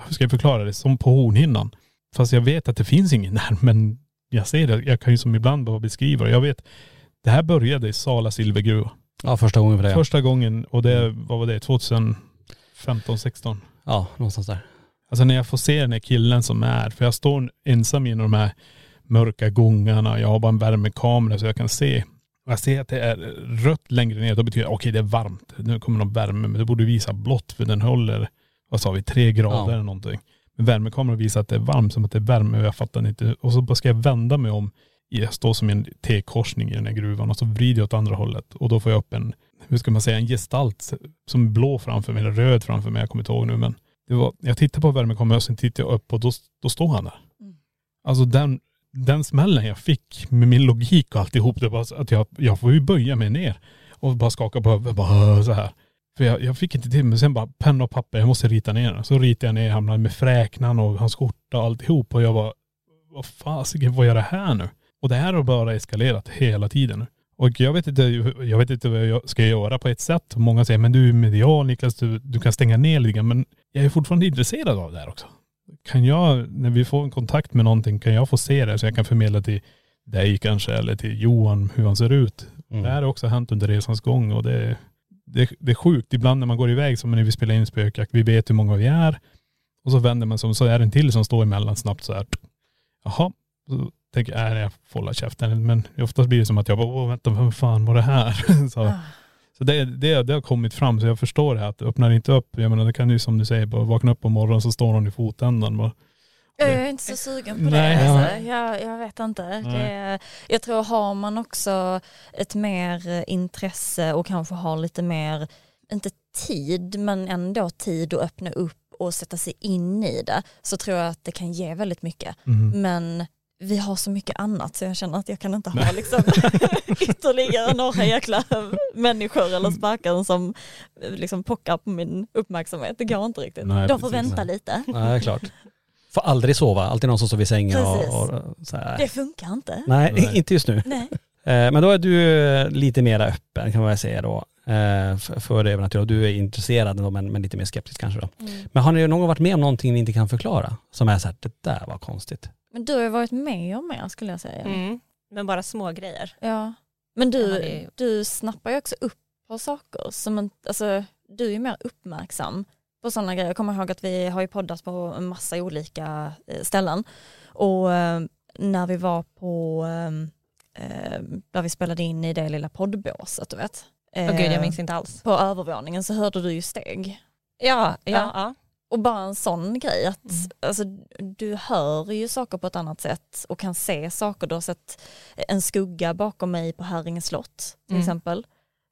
hur ska jag förklara det, som på hornhinnan. Fast jag vet att det finns ingen där, men jag ser det, jag kan ju som ibland bara beskriva det. Jag vet, det här började i Sala silvergruva. Ja, första gången för det. Första gången, och det, vad var det, 2015, 16? Ja, någonstans där. Alltså när jag får se den här killen som är, för jag står ensam i de här mörka gångarna, jag har bara en värmekamera så jag kan se. Och jag ser att det är rött längre ner, då betyder det okej det är varmt. Nu kommer någon värme, men det borde visa blått för den håller, vad sa vi, tre grader Ja. eller någonting. Men värmekameran visar att det är varmt, som att det är värme och jag fattar inte. Och så bara ska jag vända mig om, jag står som i en T-korsning i den här gruvan och så vrider jag åt andra hållet och då får jag upp en, hur ska man säga, en gestalt som är blå framför mig, eller röd framför mig, jag kommer inte ihåg nu men det var, jag tittade på värmekameran och sen tittade jag upp och då, då står han där. Alltså den, den smällen jag fick med min logik och alltihop, det var så att jag, jag får ju böja mig ner och bara skaka på huvudet, bara så här. För jag, jag fick inte till mig, sen bara penna och papper, jag måste rita ner den. Så ritade jag ner, hamnade med fräknan och hans skjorta och alltihop och jag var, vad fasiken, vad gör det här nu? Och det här har bara eskalerat hela tiden nu. Och jag vet inte, jag vet inte vad jag ska göra på ett sätt. Många säger, men du är medial Niklas, du, du kan stänga ner lite grann. Men jag är fortfarande intresserad av det här också. Kan jag, när vi får en kontakt med någonting, kan jag få se det så jag kan förmedla till dig kanske eller till Johan hur han ser ut. Mm. Det här har också hänt under resans gång och det, det, det är sjukt. Ibland när man går iväg, som när vi spelar in spökjakt, vi vet hur många vi är. Och så vänder man sig om, så är det en till som står emellan snabbt så här. Jaha. Så tänker jag, nej jag får hålla käften. Men oftast blir det som att jag bara, åh vänta, vad fan var det här? så Ah. Så det, det, det har kommit fram, så jag förstår det här, att öppnar inte upp, jag menar det kan ju som du säger, bara vakna upp på morgonen så står hon i fotändan. Bara, Jag är inte så sugen på Nej. det. Alltså. Jag, jag vet inte. Det, jag tror har man också ett mer eh, intresse och kanske har lite mer, inte tid, men ändå tid att öppna upp och sätta sig in i det, så tror jag att det kan ge väldigt mycket. mm. Men vi har så mycket annat så jag känner att jag kan inte ha liksom ytterligare några jäkla människor eller spöken som eh, liksom pockar på min uppmärksamhet. Det går inte riktigt. Nej, De får precis. vänta lite. Nej, klart. Får aldrig sova, alltid någon som sover i sängen och, och så här. Det funkar inte. Nej, Nej. inte just nu. Nej. Eh, Men då är du eh, lite mer öppen kan man väl säga då. eh, för- För det övernaturliga. Du är intresserad då, men, men lite mer skeptisk kanske då. Mm. Men har ni någon gång varit med om någonting ni inte kan förklara? Som är så här, det där var konstigt. Men du har ju varit med om mer skulle jag säga. Mm. Men bara små grejer. Ja. Men du, är- du snappar ju också upp på saker. Som en, alltså, du är ju mer uppmärksam på sådana grejer. Jag kommer ihåg att vi har ju poddat på en massa olika eh, ställen. Och eh, när vi var på, eh, där vi spelade in i det lilla poddbåset, du vet. Åh gud, jag minns inte alls. På övervåningen så hörde du ju steg. Ja, ja, Ja. ja. Och bara en sån grej att Mm. alltså, du hör ju saker på ett annat sätt och kan se saker. Du har sett en skugga bakom mig på Häringe slott till Mm. exempel.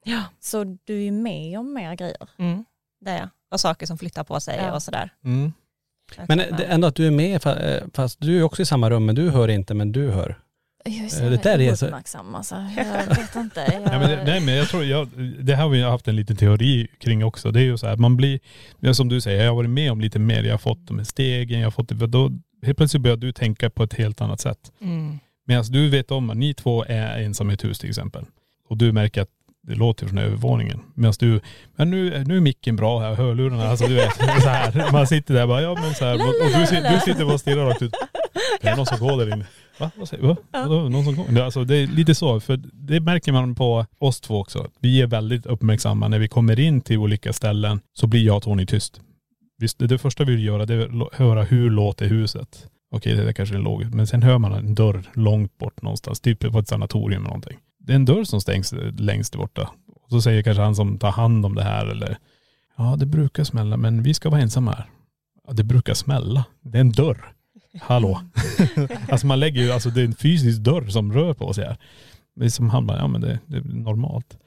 Ja. Så du är ju med om mer grejer. Mm. Det är. Och saker som flyttar på sig Ja. och sådär. Mm. Men det är ändå att du är med, eh, fast du är också i samma rum, men du hör inte, men du hör. Jag är Eh, det där är så- uppmärksam alltså. Jag vet inte. Jag, Nej, men det, nej men jag tror, jag, det här har vi haft en liten teori kring också. Det är ju så här, man blir, ja, som du säger, jag har varit med om lite mer. Jag har fått de här stegen, jag har fått det, då helt plötsligt börjar du tänka på ett helt annat sätt. Mm. Medan du vet om att ni två är ensamma i ett hus till exempel. Och du märker att det låter från övervåningen. Medan du, men nu, nu är micken bra här, hörlurarna, alltså du vet, så här. Man sitter där bara, ja men så här, och, du, du sitter bara och stirrar rakt ut. Det är någon som går där inne. Va? Vad säger va? Vadå? Någon som går? Det, Alltså det är lite så, för det märker man på oss två också. Vi är väldigt uppmärksamma. När vi kommer in till olika ställen så blir jag och Tony tyst. Visst, det, första vi vill göra det är att höra hur låter huset. Okej, det där kanske är lågt. Men sen hör man en dörr långt bort någonstans. Typ på ett sanatorium eller någonting. Det är en dörr som stängs eh, längst borta. Och så säger kanske han som tar hand om det här eller Ja, det brukar smälla men vi ska vara ensamma här. Ja, det brukar smälla. Det är en dörr. Hallå. alltså man lägger ju, alltså det är en fysisk dörr som rör på sig här. Det är som han bara, ja men det, det är normalt.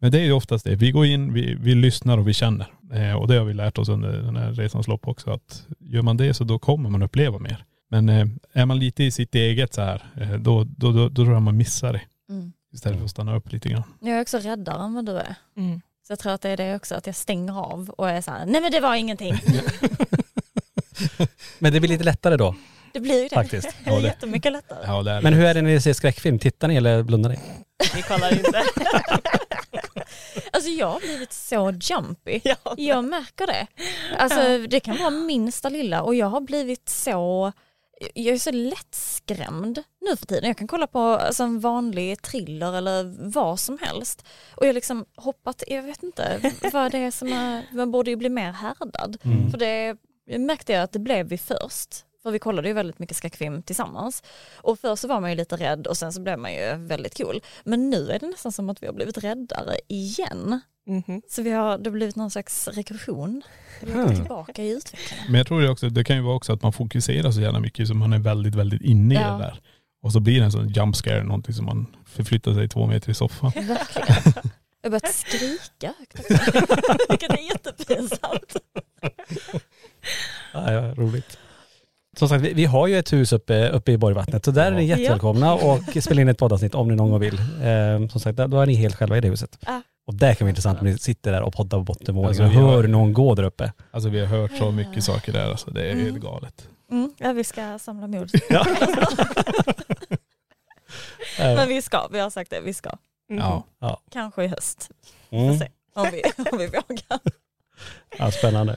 Men det är ju oftast det. Vi går in, vi, vi lyssnar och vi känner. Eh, och det har vi lärt oss under den här resans lopp också. Att gör man det så då kommer man uppleva mer. Men eh, är man lite i sitt eget så här, eh, då, då, då, då tror jag man missar det. Mm. Istället för att stanna upp lite grann. Jag är också räddare än vad du är. Mm. Så jag tror att det är det också, att jag stänger av och är så här, nej men det var ingenting. Men det blir lite lättare då. Det blir ju det. Faktiskt. Det är jättemycket lättare. Ja, det är Men hur är det när ni ser skräckfilm? Tittar ni eller blundar ni? Vi kollar inte. Alltså jag har blivit så jumpy. Ja. Jag märker det. Alltså det kan vara minsta lilla och jag har blivit så, jag är så lättskrämd nu för tiden. Jag kan kolla på alltså, en vanlig thriller eller vad som helst och jag liksom hoppat, jag vet inte vad det är som är, man borde ju bli mer härdad. Mm. För det märkte jag att det blev vi först. För vi kollade ju väldigt mycket skräckfilm tillsammans. Och först så var man ju lite rädd och sen så blev man ju väldigt cool. Men nu är det nästan som att vi har blivit räddare igen. Mhm. Så vi har, det har blivit någon slags regression. Vi har gått tillbaka i utvecklingen. Men jag tror det också, det kan ju vara också att man fokuserar så jävla mycket så man är väldigt, väldigt inne i Ja. det där. Och så blir det en sån jump scare, någonting som man förflyttar sig två meter i soffan. Verkligen. Jag har börjat skrika högt också. Vilket är jättepinsamt. Ja, ja, roligt. Som sagt, vi, vi har ju ett hus uppe, uppe i Borgvattnet så där är ni Ja. jättevälkomna och spela in ett poddavsnitt om ni någon gång vill. Eh, som sagt, där- då är ni helt själva i det huset. Ja. Och det kan vara intressant om ni sitter där och poddar på bottenvåningen Alltså, och vi har- hör någon gå där uppe. Alltså vi har hört så mycket saker där, alltså det är Mm. helt galet. Mm, ja, vi ska samla mod. Ja. Men vi ska, vi har sagt det, vi ska. Ja. Ja. Kanske i höst. Mm. se om vi, om vi vågar. ja, spännande.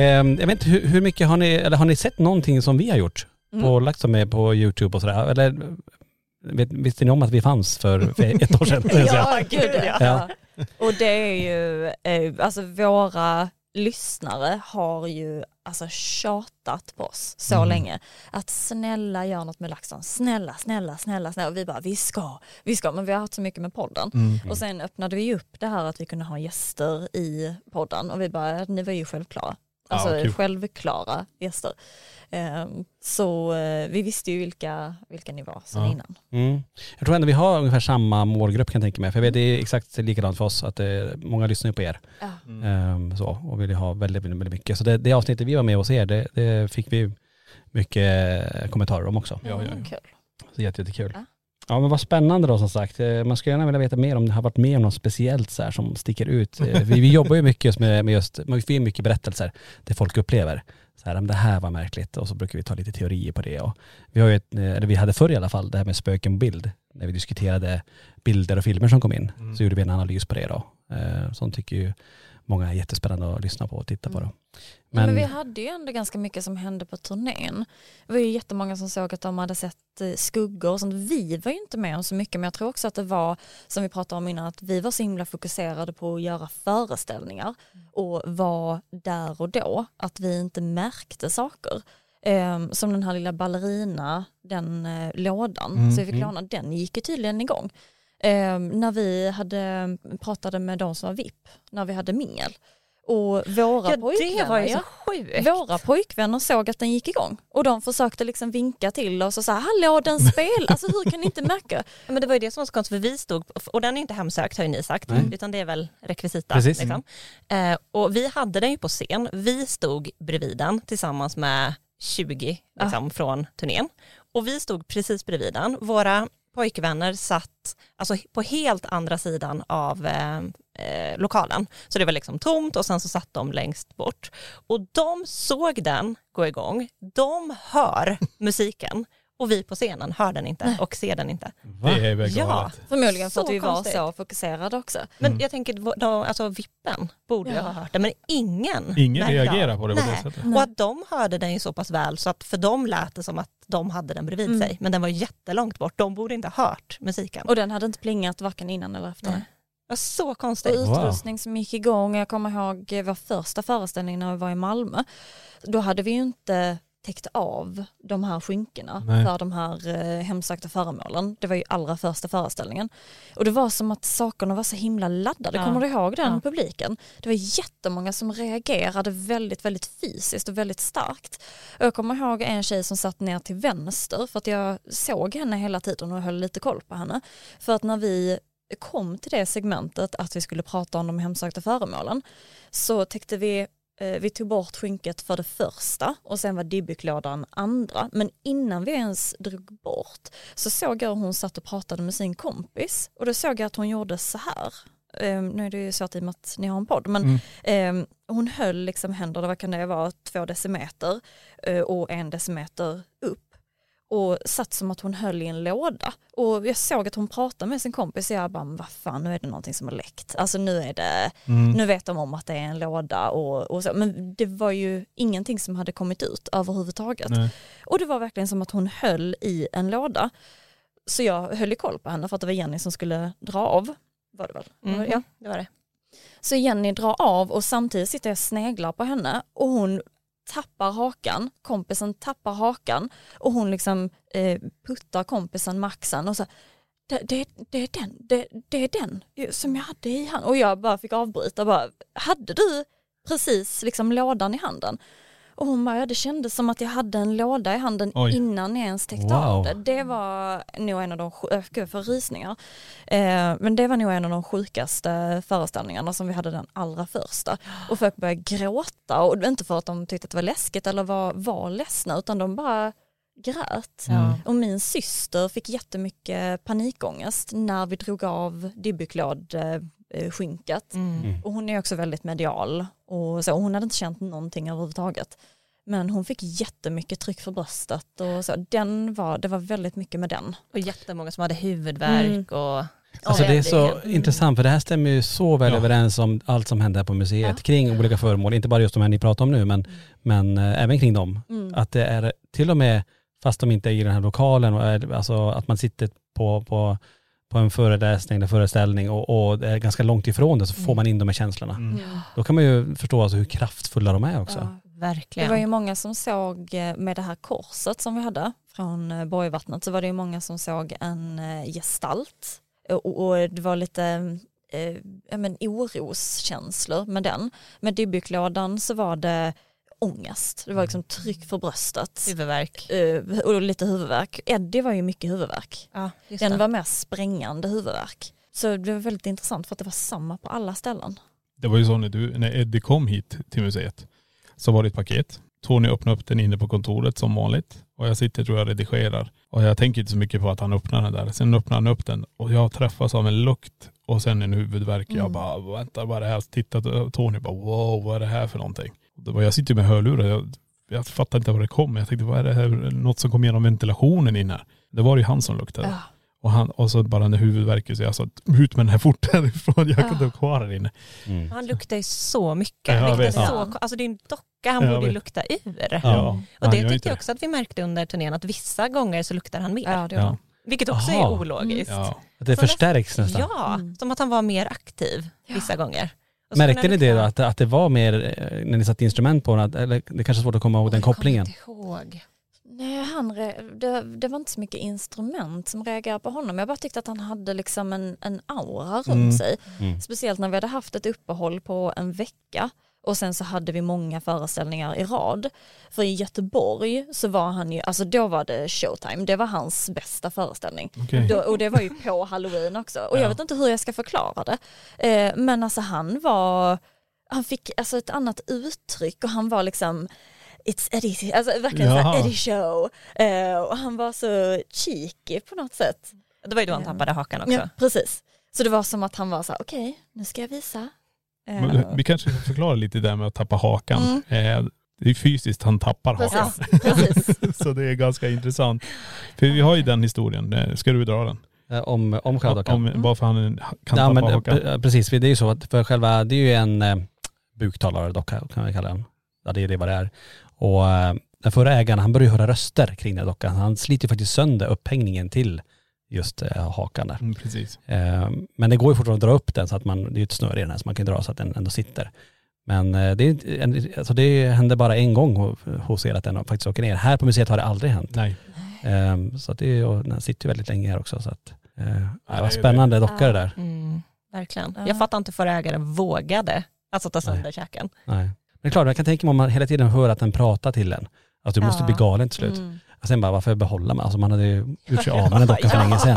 Jag vet inte, hur, hur mycket har ni, eller har ni sett någonting som vi har gjort? På lagt som är på YouTube och sådär? Eller vet, visste ni om att vi fanns för, för ett år sedan? Ja, gud ja. Ja. Och det är ju, eh, alltså våra lyssnare har ju alltså tjatat på oss så Mm. länge. Att snälla gör något med LaxTon, snälla, snälla, snälla, snälla. Och vi bara, vi ska, vi ska. Men vi har haft så mycket med podden. Mm. Och sen öppnade vi upp det här att vi kunde ha gäster i podden och vi bara, ni var ju självklara. Alltså kul. självklara gäster. Ehm, så eh, vi visste ju vilka, vilka ni var sen Ja. innan. Mm. Jag tror ändå vi har ungefär samma målgrupp kan jag tänka mig. För jag vet det är exakt likadant för oss, att det, många lyssnar ju på er. Ja. Ehm, så, och vill ju ha väldigt, väldigt, mycket. Så det, det avsnittet vi var med hos er, det, det fick vi mycket kommentarer om också. Ja, ja, ja. Mm, Kul. Så jätte, jättekul. Ja. Ja men vad spännande då som sagt. Eh, Man skulle gärna vilja veta mer om det har varit med om något speciellt så här som sticker ut. Eh, Vi, vi jobbar ju mycket med, med just, vi får mycket berättelser det folk upplever. Så här, "Men det här var märkligt och så brukar vi ta lite teorier på det. Och vi har ju ett, eh, eller vi hade förr i alla fall, det här med spöken på bild. När vi diskuterade bilder och filmer som kom in så gjorde vi en analys på det då. Sånt tycker ju många är jättespännande att lyssna på och titta på då. Men, men vi hade ju ändå ganska mycket som hände på turnén. Det var ju jättemånga som såg att de hade sett eh, skuggor och sånt. Vi var ju inte med om så mycket men jag tror också att det var, som vi pratade om innan, att vi var så himla fokuserade på att göra föreställningar och var där och då, att vi inte märkte saker. Ehm, som den här lilla ballerina, den eh, lådan, Mm, så vi fick mm. låna, den gick ju tydligen igång. Ehm, när vi hade pratade med de som var VIP, när vi hade mingel. Och våra Ja, pojkvänner, det var ju så. Våra pojkvänner såg att den gick igång och de försökte liksom vinka till oss och sa hallå den spelar, alltså hur kan ni inte märka? Men det var ju det som var så konstigt för vi stod, och den är inte hemsökt har ju ni sagt, Nej. utan det är väl rekvisita. Liksom. Eh, och vi hade den ju på scen, vi stod bredvid den tillsammans med 20 liksom, från turnén. Och vi stod precis bredvid den, våra pojkvänner satt alltså, på helt andra sidan av eh, eh, lokalen. Så det var liksom tomt och sen så satt de längst bort. Och de såg den gå igång, de hör musiken och vi på scenen hör den inte och ser den inte. Det är väl Ja. galet. Förmodligen för Så att vi var konstigt. så fokuserade också. Men Mm. jag tänker, då, alltså vippen borde ju Ja. ha hört det, men ingen. Ingen Nej. reagerar på det på Nej. det sättet. Och att de hörde den ju så pass väl så att för dem lät det som att de hade den bredvid Mm. sig, men den var jättelångt bort. De borde inte ha hört musiken. Och den hade inte plingat varken innan eller efter. Nej. Det var så Och konstigt. utrustning som gick igång, jag kommer ihåg eh, vår första föreställning när vi var i Malmö. Då hade vi ju inte täckt av de här skynkena Nej. för de här eh, hemsökta föremålen. Det var ju allra första föreställningen. Och det var som att sakerna var så himla laddade. Ja. Kommer du ihåg den Ja. publiken? Det var jättemånga som reagerade väldigt, väldigt fysiskt och väldigt starkt. Och jag kommer ihåg en tjej som satt ner till vänster för att jag såg henne hela tiden och höll lite koll på henne. För att när vi kom till det segmentet att vi skulle prata om de hemsökta föremålen så täckte vi vi tog bort skynket för det första och sen var dibbyklådan andra. Men innan vi ens drog bort så såg jag hur hon satt och pratade med sin kompis och då såg jag att hon gjorde så här. Eh, nu är det ju så att i och med att ni har en podd, men Mm. eh, hon höll liksom händerna, vad kan det vara, två decimeter eh, och en decimeter upp och satt som att hon höll i en låda. Och jag såg att hon pratade med sin kompis och jag bara, "Men vad fan nu är det någonting som har läckt. Alltså nu är det, Mm. nu vet de om att det är en låda och, och så. Men det var ju ingenting som hade kommit ut överhuvudtaget. Nej. Och det var verkligen som att hon höll i en låda. Så jag höll i koll på henne för att det var Jenny som skulle dra av. Var det väl? Mm. Ja. Det var det. Så Jenny drar av och samtidigt sitter jag och sneglar på henne och hon tappar hakan, kompisen tappar hakan och hon liksom eh, puttar kompisen med axeln och så det, det, det, är den, det, det är den som jag hade i handen. Och jag bara fick avbryta bara, hade du precis liksom lådan i handen? Och hon bara, ja det kändes som att jag hade en låda i handen Oj. innan jag ens täckte Wow. av det. Det var nog en av de, äh, gud får rysningar. Eh, men det var nog en av de sjukaste föreställningarna som vi hade den allra första. Och folk började gråta och inte för att de tyckte att det var läskigt eller var, var ledsna utan de bara grät. Mm. Och min syster fick jättemycket panikångest när vi drog av Dibbyklad-skynket. Mm. Och hon är också väldigt medial och så. Hon hade inte känt någonting överhuvudtaget. Men hon fick jättemycket tryck för bröstet och så. Den var, det var väldigt mycket med den. Och jättemånga som hade huvudvärk och Alltså det är så väldigt. intressant för det här stämmer ju så väl Ja. överens om allt som händer här på museet Ja. kring olika föremål, inte bara just de här ni pratar om nu men, men eh, även kring dem. Mm. Att det är till och med, fast de inte är i den här lokalen, och är, alltså att man sitter på, på, på en föreläsning eller föreställning och, och det är ganska långt ifrån det så får man in de här känslorna. Mm. Då kan man ju förstå alltså hur kraftfulla de är också. Ja. Det verkligen. var ju många som såg eh, med det här korset som vi hade från eh, Borgvattnet så var det ju många som såg en eh, gestalt och, och det var lite eh, men oroskänslor med den. Med Dibbyklådan så var det ångest, det var liksom tryck för bröstet Huvudvärk. eh, och lite huvudvärk. Eddie var ju mycket huvudvärk. Ja, just Den det. var mer sprängande huvudvärk. Så det var väldigt intressant för att det var samma på alla ställen. Det var ju så när, du, när Eddie kom hit till museet så var det ett paket. Tony öppnade upp den inne på kontoret som vanligt och jag sitter tror jag redigerar. Och jag tänker inte så mycket på att han öppnar den där. Sen öppnar han upp den och jag träffas av en lukt och sen en huvudvärk. Jag Mm. bara vänta vad är det här? Tittat och Tony bara wow vad är det här för någonting? Och det var, jag sitter ju med hörlurar. Jag, jag fattar inte vad det kom. Jag tänkte vad är det här? Något som kom genom ventilationen in här. Det var ju han som luktade. Och, han, och så bara den huvudvärken så jag sa ut med den här fort härifrån. Jag kan inte ha kvar den inne. Mm. Han luktar ju så mycket. Ja, vet. är så, alltså det är en docka, han Ja, jag borde ju vet. lukta ur. Ja. Och han det tyckte jag också att vi märkte under turnén, att vissa gånger så luktar han mer. Ja, det var Ja. Vilket också Aha. är ologiskt. Ja. Att det Så förstärks nästan. Ja, Mm. som att han var mer aktiv vissa gånger. Och Märkte ni det då, att, att det var mer eh, när ni satte instrument på den, att- eller det är kanske är svårt att komma ihåg den Jag kommer kopplingen? inte ihåg. Nej, han det, det var inte så mycket instrument som reagerade på honom. Jag bara tyckte att han hade liksom en, en aura runt Mm. sig. Mm. Speciellt när vi hade haft ett uppehåll på en vecka och sen så hade vi många föreställningar i rad. För i Göteborg så var han ju, alltså då var det showtime, det var hans bästa föreställning. Okej. Då, och det var ju på halloween också. Och jag Ja. vet inte hur jag ska förklara det. Eh, men alltså han var, han fick alltså ett annat uttryck och han var liksom It's Eddie, alltså verkligen Jaha. såhär Eddie show. Eh, och han var så cheeky på något sätt. Det var ju då han Ja. tappade hakan också. Ja, precis. Så det var som att han var så här, okej, nu ska jag visa. Eh, Men Vi kanske ska förklara lite där med att tappa hakan. Mm. Eh, Det är fysiskt han tappar hakan. Precis, så det är ganska intressant. För vi har ju den historien. Eh, Ska du dra den? Eh, Om, om själva dockan. Om, varför han kan ja, tappa men, eh, hakan. pre- precis, det är ju så att för själva, det är ju en eh, buktalardocka kan vi kalla den. Ja det är det vad det är. Och eh, den förra ägaren han började höra röster kring den dockan. Han sliter ju faktiskt sönder upphängningen till just eh, hakan där. Mm, precis. Eh, men det går ju fortfarande att dra upp den så att man, det är ju ett snöre i den här så man kan dra så att den ändå sitter. Men eh, det, alltså det hände bara en gång ho- hos er att den faktiskt åker ner. Här på museet har det aldrig hänt. Nej. Eh, så att det och den sitter ju väldigt länge här också så att, eh, det var spännande docka det där. Mm, verkligen. Ja. Jag fattar inte förra ägaren vågade alltså ta sönder käken. Nej. Men det är klart, jag kan tänka mig om man hela tiden hör att den pratar till en. Att du måste Ja. bli galen till slut. Mm. Och sen bara, varför behålla mig? Alltså man hade ju gjort sig av med den dockan för länge sedan.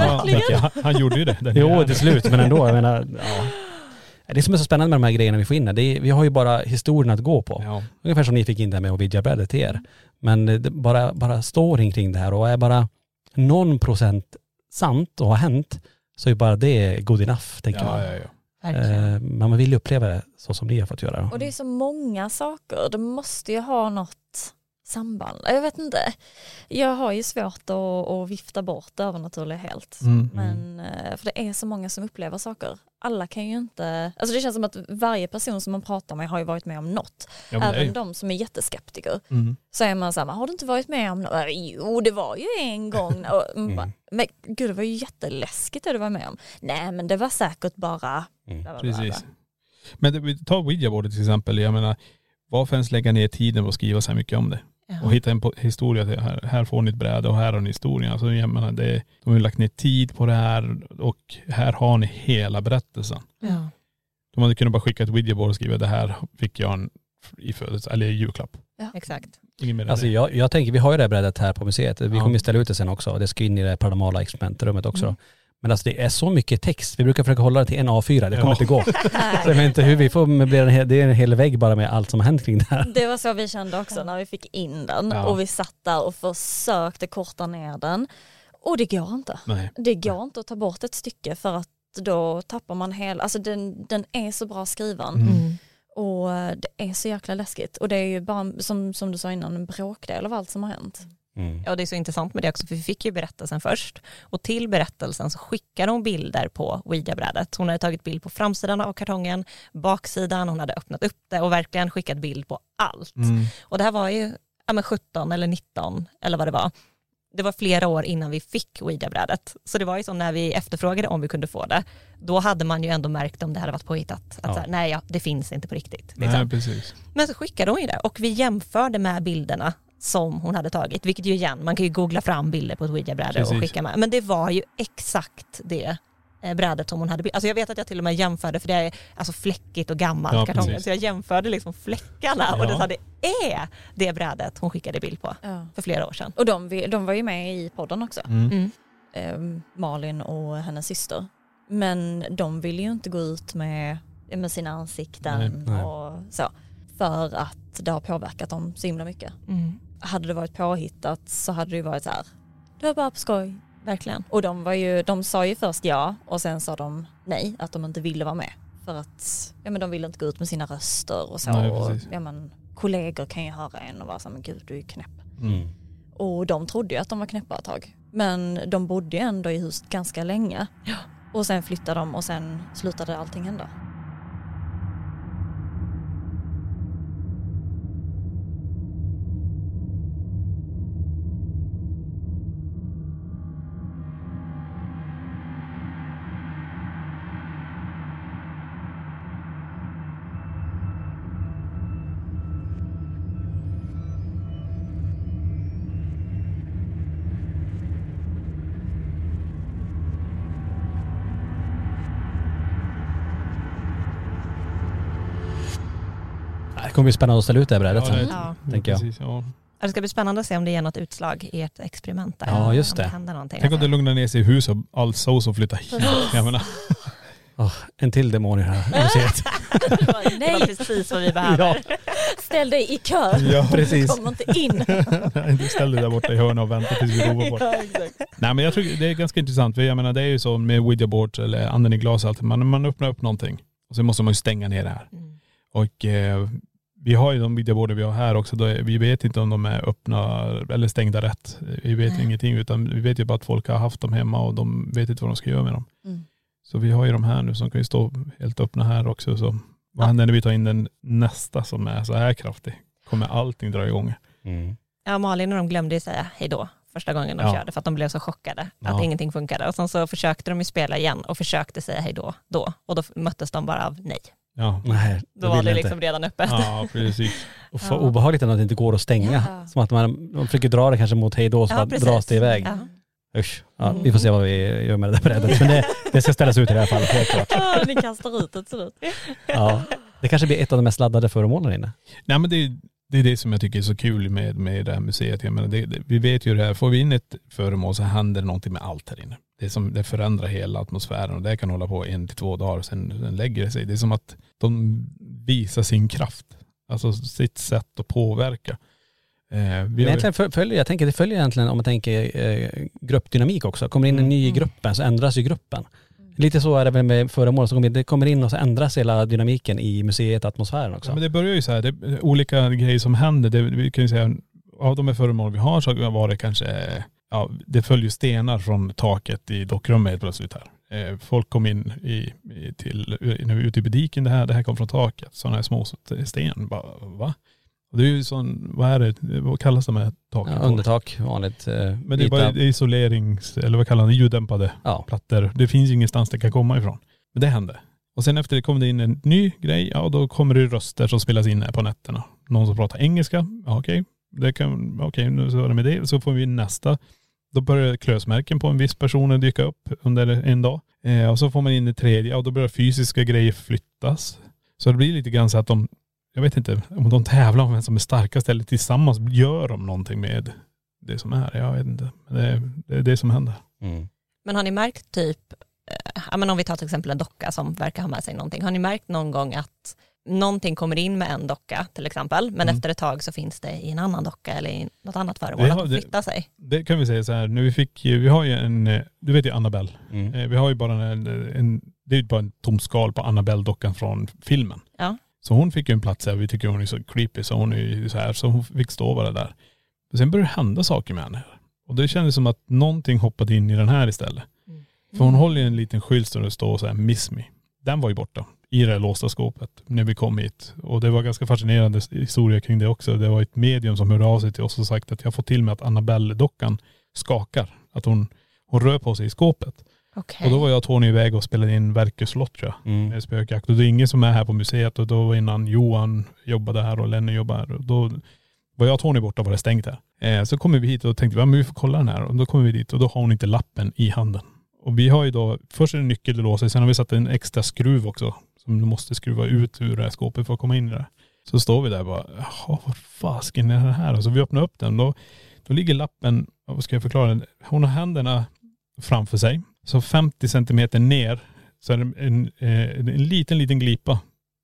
Ja, han, gjorde ju det. Jo, till slut, men ändå. Jag menar, ja. Det som är så spännande med de här grejerna vi får in det är, vi har ju bara historien att gå på. Ja. Ungefär som ni fick in det här med Ovidia-brädet till er. Men det, bara, bara storyn kring det här och är bara någon procent sant och har hänt så är bara det good enough, tänker Ja, man. ja, ja. Eh, Men man vill ju uppleva det så som ni har fått göra. Och det är så många saker, det måste ju ha något samband. Jag vet inte. Jag har ju svårt att, att vifta bort det övernaturliga helt. Mm. Men, eh, för det är så många som upplever saker. Alla kan ju inte, alltså det känns som att varje person som man pratar med har ju varit med om något. Ja, Även de som är jätteskeptiker. Mm. Så är man så här, "Men har du inte varit med om något? "Eh, Jo det var ju en gång. Och, bara, Men gud det var ju jätteläskigt det du var med om. Nej men det var säkert bara... Mm. bla, bla, bla, bla." Precis. Men det, tar Ouija-bordet till exempel. Jag menar, varför ens lägga ner tiden att skriva så här mycket om det? Och hitta en historia till här, här får ni ett bräde och här har ni historien. Alltså jag menar, det, de har ju lagt ner tid på det här och här har ni hela berättelsen. Ja. De hade kunnat bara skicka ett Ouija-board och skriva det här fick jag en i eller i julklapp. Exakt. Mer än Alltså jag, jag tänker, vi har ju det här brädet här på museet. Vi Ja. kommer ju ställa ut det sen också. Det ska in i det paranormala experimentrummet också. Mm. Men alltså det är så mycket text. Vi brukar försöka hålla det till en A4. Det kommer Ja. inte gå. Så jag vet inte hur vi får möblera en hel, det är en hel vägg bara med allt som har hänt kring det här. Det var så vi kände också när vi fick in den Ja. och vi satt där och försökte korta ner den. Och det går inte. Nej. Det går inte att ta bort ett stycke för att då tappar man hela, alltså den, den är så bra skriven Mm. och eh, det är så jäkla läskigt och det är ju bara som, som du sa innan en bråkdel av allt som har hänt. Mm. Ja det är så intressant med det också för vi fick ju berättelsen först och till berättelsen så skickade hon bilder på Ouija-brädet. Hon hade tagit bild på framsidan av kartongen, baksidan, hon hade öppnat upp det och verkligen skickat bild på allt. Mm. Och det här var ju ja, men 17 eller 19 eller vad det var. Det var flera år innan vi fick Ouija-brädet. Så det var ju så när vi efterfrågade om vi kunde få det, då hade man ju ändå märkt om det hade varit påhittat. Att Ja. så här, nej, ja, det finns inte på riktigt. Liksom. Nej. Men så skickade hon ju det och vi jämförde med bilderna som hon hade tagit, vilket ju igen, man kan ju googla fram bilder på ett Ouija-bräde och skicka med. Men det var ju exakt det eh, brädet som hon hade. Alltså jag vet att jag till och med jämförde, för det är alltså fläckigt och gammalt Ja, kartongen, precis. så jag jämförde liksom fläckarna och Ja. det sa det är det brädet hon skickade bild på för flera år sedan. Och de, de var ju med i podden också, Mm. Mm. eh, Malin och hennes syster. Men de ville ju inte gå ut med, med sina ansikten Nej, nej. och så. För att det har påverkat dem så himla mycket. Mm. Hade det varit påhittat så hade det ju varit så här, det var bara på skoj. Verkligen. Och de, var ju, de sa ju först ja och sen sa de nej, att de inte ville vara med. För att ja, men de ville inte gå ut med sina röster och så. Nej, och, ja, men, kollegor kan ju höra en och vara så men gud du är knäpp. Mm. Och de trodde ju att de var knäppa ett tag. Men de bodde ju ändå i huset ganska länge. Och sen flyttade de och sen slutade allting hända. Kommer bli spännande att ställa ut det här brädet Ja, sen. det- Ja. tänker jag. Precis, ja. Ja, Det ska bli spännande att se om det ger något utslag i ett experiment där. Ja, just Om det. det händer någonting. Tänk om det lugnar ner sig i huset och all sås och flyttar hit. Jag menar, Åh, en till demon i det här museet. Det var Nej, precis vad vi behöver. ställ dig i kö. Ja, precis. Kommer inte in. Du ställer dig där borta i hörnet och väntar tills vi ropar på dig. Ja. Nej men jag tror det är ganska intressant. För jag menar det är ju så med Ouija boards eller anden i glas och allt. Man, man öppnar upp någonting och sen måste man ju stänga ner det här. Mm. Och eh, vi har ju de videoborder vi har här också. Då vi vet inte om de är öppna eller stängda rätt. Vi vet Nej. ingenting utan vi vet ju bara att folk har haft dem hemma och de vet inte vad de ska göra med dem. Mm. Så vi har ju de här nu som kan ju stå helt öppna här också. Så vad händer när vi tar in den nästa som är så här kraftig? Kommer allting dra igång? Mm. Ja, Malin och de glömde ju säga hej då första gången de Ja. körde för att de blev så chockade att Ja. ingenting funkade. Och sen så försökte de ju spela igen och försökte säga hej då, då. Och då möttes de bara av nej. Ja, Nej, Då var det liksom inte. redan öppet. ja precis. Och för Ja. obehagligt ändå att det inte går att stänga. Ja. Som att man, man försöker dra det kanske mot hej då så Ja, dras det iväg. Ja. Usch. Ja, vi får se vad vi gör med det där brädet. Men det, det ska ställas ut i det här fallet, helt klart. Ja, ni kastar ut det ser ut. Ja. Det kanske blir ett av de mest laddade föremålen inne. Nej men det, det är det som jag tycker är så kul med, med det här museet. Jag menar, det, det, vi vet ju det här, får vi in ett föremål så händer det någonting med allt här inne. Det, som, det förändrar hela atmosfären och det kan hålla på en till två dagar sen, sen lägger det sig. Det är som att de visar sin kraft. Alltså sitt sätt att påverka. Eh, vi Men har, egentligen följer, jag tänker det följer egentligen om man tänker eh, gruppdynamik också. Kommer in en ny i gruppen så ändras ju gruppen. Lite så är det väl med föremål, kommer, det kommer in och så ändras hela dynamiken i museet, atmosfären också. ja, men det börjar ju så här, det olika grejer som händer. Det, vi kan ju säga, av de här föremål vi har så var det kanske, ja det följer stenar från taket i dockrummet helt plötsligt här. Eh, folk kom in i, i, till, vi var ute i butiken, det här, det här kom från taket. Sådana här små sten. Bara, va? Och det är ju sån, vad är det, vad kallas de här taken? ja, undertak, vanligt. Eh, Men det är bara det är isolerings, eller vad kallar man det, ljuddämpade Ja. plattor. Det finns ingenstans det kan komma ifrån. Men det hände. Och sen efter det kom det in en ny grej, ja då kommer det röster som spelas in här på nätterna. Någon som pratar engelska, ja okej. Det kan, okej nu så är det med det. Så får vi nästa. Då börjar klösmärken på en viss person dyka upp under en dag. Eh, och så får man in det tredje och då börjar fysiska grejer flyttas. Så det blir lite grann så att de, jag vet inte om de tävlar om vem som är starkast eller tillsammans gör de någonting med det som är. Jag vet inte. Men det, är- det är det som händer. Mm. Men har ni märkt typ, eh, ja, men om vi tar till exempel en docka som verkar ha med sig någonting, har ni märkt någon gång att någonting kommer in med en docka till exempel, men Mm. efter ett tag så finns det i en annan docka eller i något annat föremål, Det att har- de det- sig? Det kan vi säga så här, nu vi fick, ju- vi har ju en, eh, du vet ju Annabelle. Mm. Eh, Vi har ju bara en, en det är ju bara en tom skal på Annabelle-dockan från filmen. Ja. Så hon fick ju en plats där, vi tycker hon är så creepy så hon är ju så här, så hon fick stå bara där. Men sen började det hända saker med henne. Och det kändes som att någonting hoppade in i den här istället. Mm. För hon håller ju en liten skylt där det står så här, miss me. Den var ju borta i det här låsta skåpet när vi kom hit. Och det var ganska fascinerande historia kring det också. Det var ett medium som hörde av sig till oss och sagt att jag får till med att Annabelle-dockan skakar. Att hon, hon rör på sig i skåpet. Okej. Och då var jag och Tony iväg och spelade in Verkers slott tror jag. Mm. Med spökjakt. Och det är ingen som är här på museet och då var innan Johan jobbade här och Lenny jobbade här. Och då var jag och Tony borta och var det stängt här. Eh, så kommer vi hit och tänkte, ja, men vi får kolla den här. Och då kommer vi dit och då har hon inte lappen i handen. Och vi har ju då, först är det nyckel du låser, sen har vi satt en extra skruv också. Som du måste skruva ut ur det här skåpet för att komma in i det. Så står vi där och bara, jaha vad fasken är det här? Och så vi öppnar upp den, då, då ligger lappen, vad ska jag förklara? Hon har händerna framför sig. Så 50 centimeter ner så är det en, eh, en liten, liten glipa.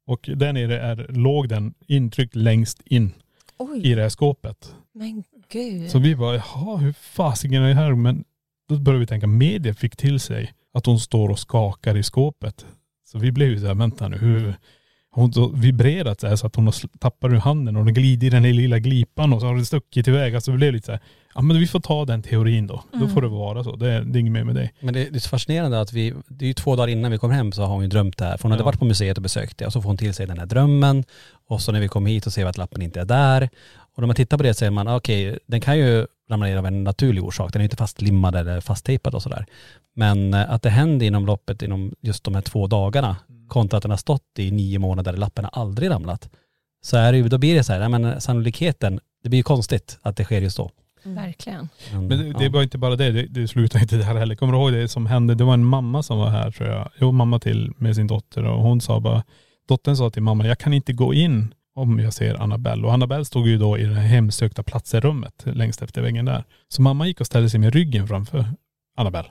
Och där nere är, låg den intryckt längst in Oj. i det här skåpet. Men gud. Så vi bara, jaha hur fasiken är det här? Men då började vi tänka, media fick till sig att hon står och skakar i skåpet. Så vi blev ju så här, vänta nu, hur, hon har vibrerat så här så att hon har tappat ur handen och den glider i den här lilla glipan och så har den stuckit iväg. Alltså det blev lite så här, ja men vi får ta den teorin då. Då får det vara så. Det är, det är inget mer med det. Men det, det är så fascinerande att vi, det är ju två dagar innan vi kom hem så har hon ju drömt det här. För hon hade Ja. varit på museet och besökt det och så får hon till sig den här drömmen. Och så när vi kom hit och ser vi att lappen inte är där. Och när man tittar på det så säger man, okej, den kan ju ramla ner av en naturlig orsak. Den är inte fastlimmad eller fasttejpad och sådär. Men eh, att det händer inom loppet, inom just de här två dagarna, kontra att den har stått i nio månader och lappen har aldrig ramlat. Så är det ju, då blir det så här, men sannolikheten, det blir ju konstigt att det sker just då. Verkligen. Men, Men det, det ja. var inte bara det, det, det slutade inte där heller. Kommer du ihåg det som hände? Det var en mamma som var här tror jag. Jo, mamma till med sin dotter och hon sa bara, dottern sa till mamma, jag kan inte gå in om jag ser Annabelle. Och Annabelle stod ju då i det här hemsökta platser-rummet längst efter väggen där. Så mamma gick och ställde sig med ryggen framför Annabelle.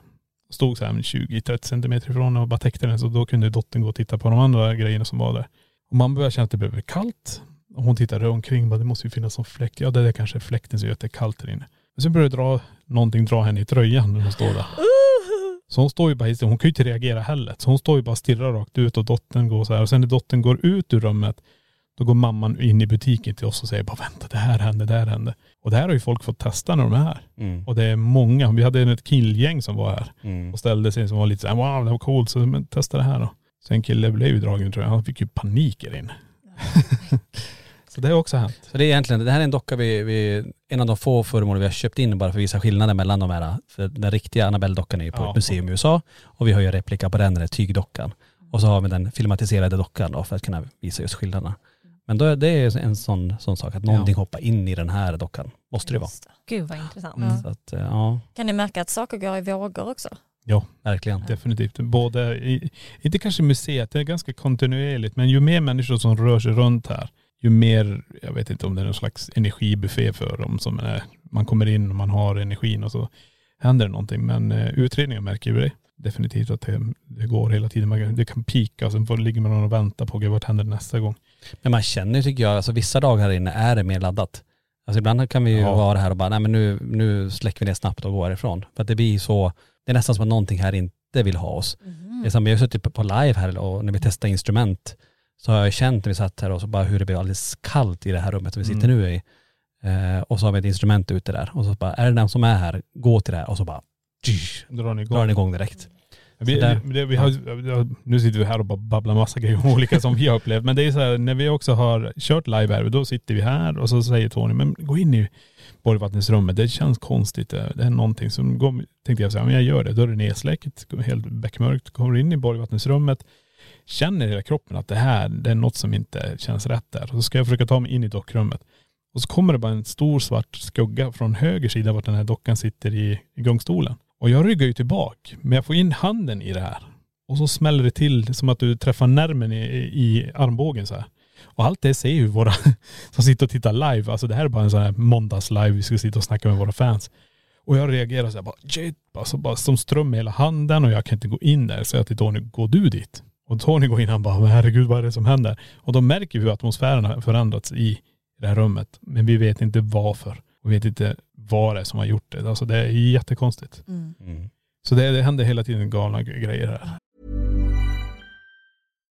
Stod så här 20-30 centimeter ifrån och bara täckte den så då kunde dottern gå och titta på de andra grejerna som var där. Och man började känna att det blev kallt. Och hon tittade omkring och bara, det måste ju finnas någon fläkt. Ja det där kanske är fläkten som gör att det är kallt där inne. Men sen började dra, någonting dra henne i tröjan när hon står där. Så hon står ju bara, hon kan ju inte reagera heller. Så hon står ju bara och stirrar rakt ut och dottern går så här. Och sen när dottern går ut ur rummet, då går mamman in i butiken till oss och säger bara vänta det här hände, det här hände. Och det här har ju folk fått testa när de är här. Mm. Och det är många, vi hade ett killgäng som var här Mm. och ställde sig som var lite såhär, wow det var coolt, så men testa det här då. Så en kille blev ju dragen tror jag, han fick ju panik där inne. så det har också hänt. Så det är egentligen, det här är en docka vi, vi en av de få föremål vi har köpt in bara för att visa skillnader mellan de här. För den riktiga Annabelle-dockan är ju på Ja. ett museum i USA och vi har ju en replika på den, den här tygdockan. Och så har vi den filmatiserade dockan då för att kunna visa just skillnaderna. Men då är det en sån, sån sak att någonting Ja. hoppar in i den här dockan. Måste det vara. Gud vad intressant. Mm. Så att, ja, Kan ni märka att saker går i vågor också? verkligen. Definitivt. Både, i, inte kanske museet, det är ganska kontinuerligt, men ju mer människor som rör sig runt här, ju mer, jag vet inte om det är någon slags energibuffé för dem som är, man kommer in och man har energin och så händer det någonting. Men eh, utredningen märker ju det. Definitivt att det, det går hela tiden. Man, kan- det kan pika och sen får, ligger man och väntar på, gud vart händer det nästa gång? Men man känner ju tycker jag, alltså vissa dagar här inne är det mer laddat. Alltså ibland kan vi ju Ja. vara här och bara, nej men nu, nu släcker vi ner snabbt och går härifrån. För att det blir så, det är nästan som att någonting här inte vill ha oss. Det är som, vi har suttit på- live här och när vi testar instrument så har jag känt när vi satt här och så bara hur det blev alldeles kallt i det här rummet som vi sitter Mm. nu i. Eh, och så har vi ett instrument ute där och så bara, är det någon som är här, gå till det här och så bara, Drar ni igång? drar den igång direkt. Vi, det, vi har, nu sitter vi här och bara babblar massa grejer om olika som vi har upplevt. Men det är så här, när vi också har kört live här, då sitter vi här och så säger Tony, men gå in i borgvattensrummet, det känns konstigt. Det är någonting som, går, tänkte jag säga, men jag gör det. Då är det nedsläckt, helt beckmörkt, kommer in i borgvattensrummet, känner i hela kroppen att det här, det är något som inte känns rätt där. Och så ska jag försöka ta mig in i dockrummet. Och så kommer det bara en stor svart skugga från höger sida vart den här dockan sitter i, i gungstolen. Och jag ryggar ju tillbaka, men jag får in handen i det här. Och så smäller det till som att du träffar nerven i, i armbågen så här. Och allt det ser ju våra som sitter och tittar live. Alltså det här är bara en sån här måndags live. Vi ska sitta och snacka med våra fans. Och jag reagerar så här bara shit. Alltså bara som ström i hela handen och jag kan inte gå in där. Så jag till Tony, går du dit? Och Tony går in och han bara, men herregud vad är det som händer? Och då märker vi hur atmosfären har förändrats i det här rummet. Men vi vet inte varför. Och vi vet inte vad det är som har gjort det. Alltså det är jättekonstigt. Mm. Så det, det händer hela tiden galna grejer här.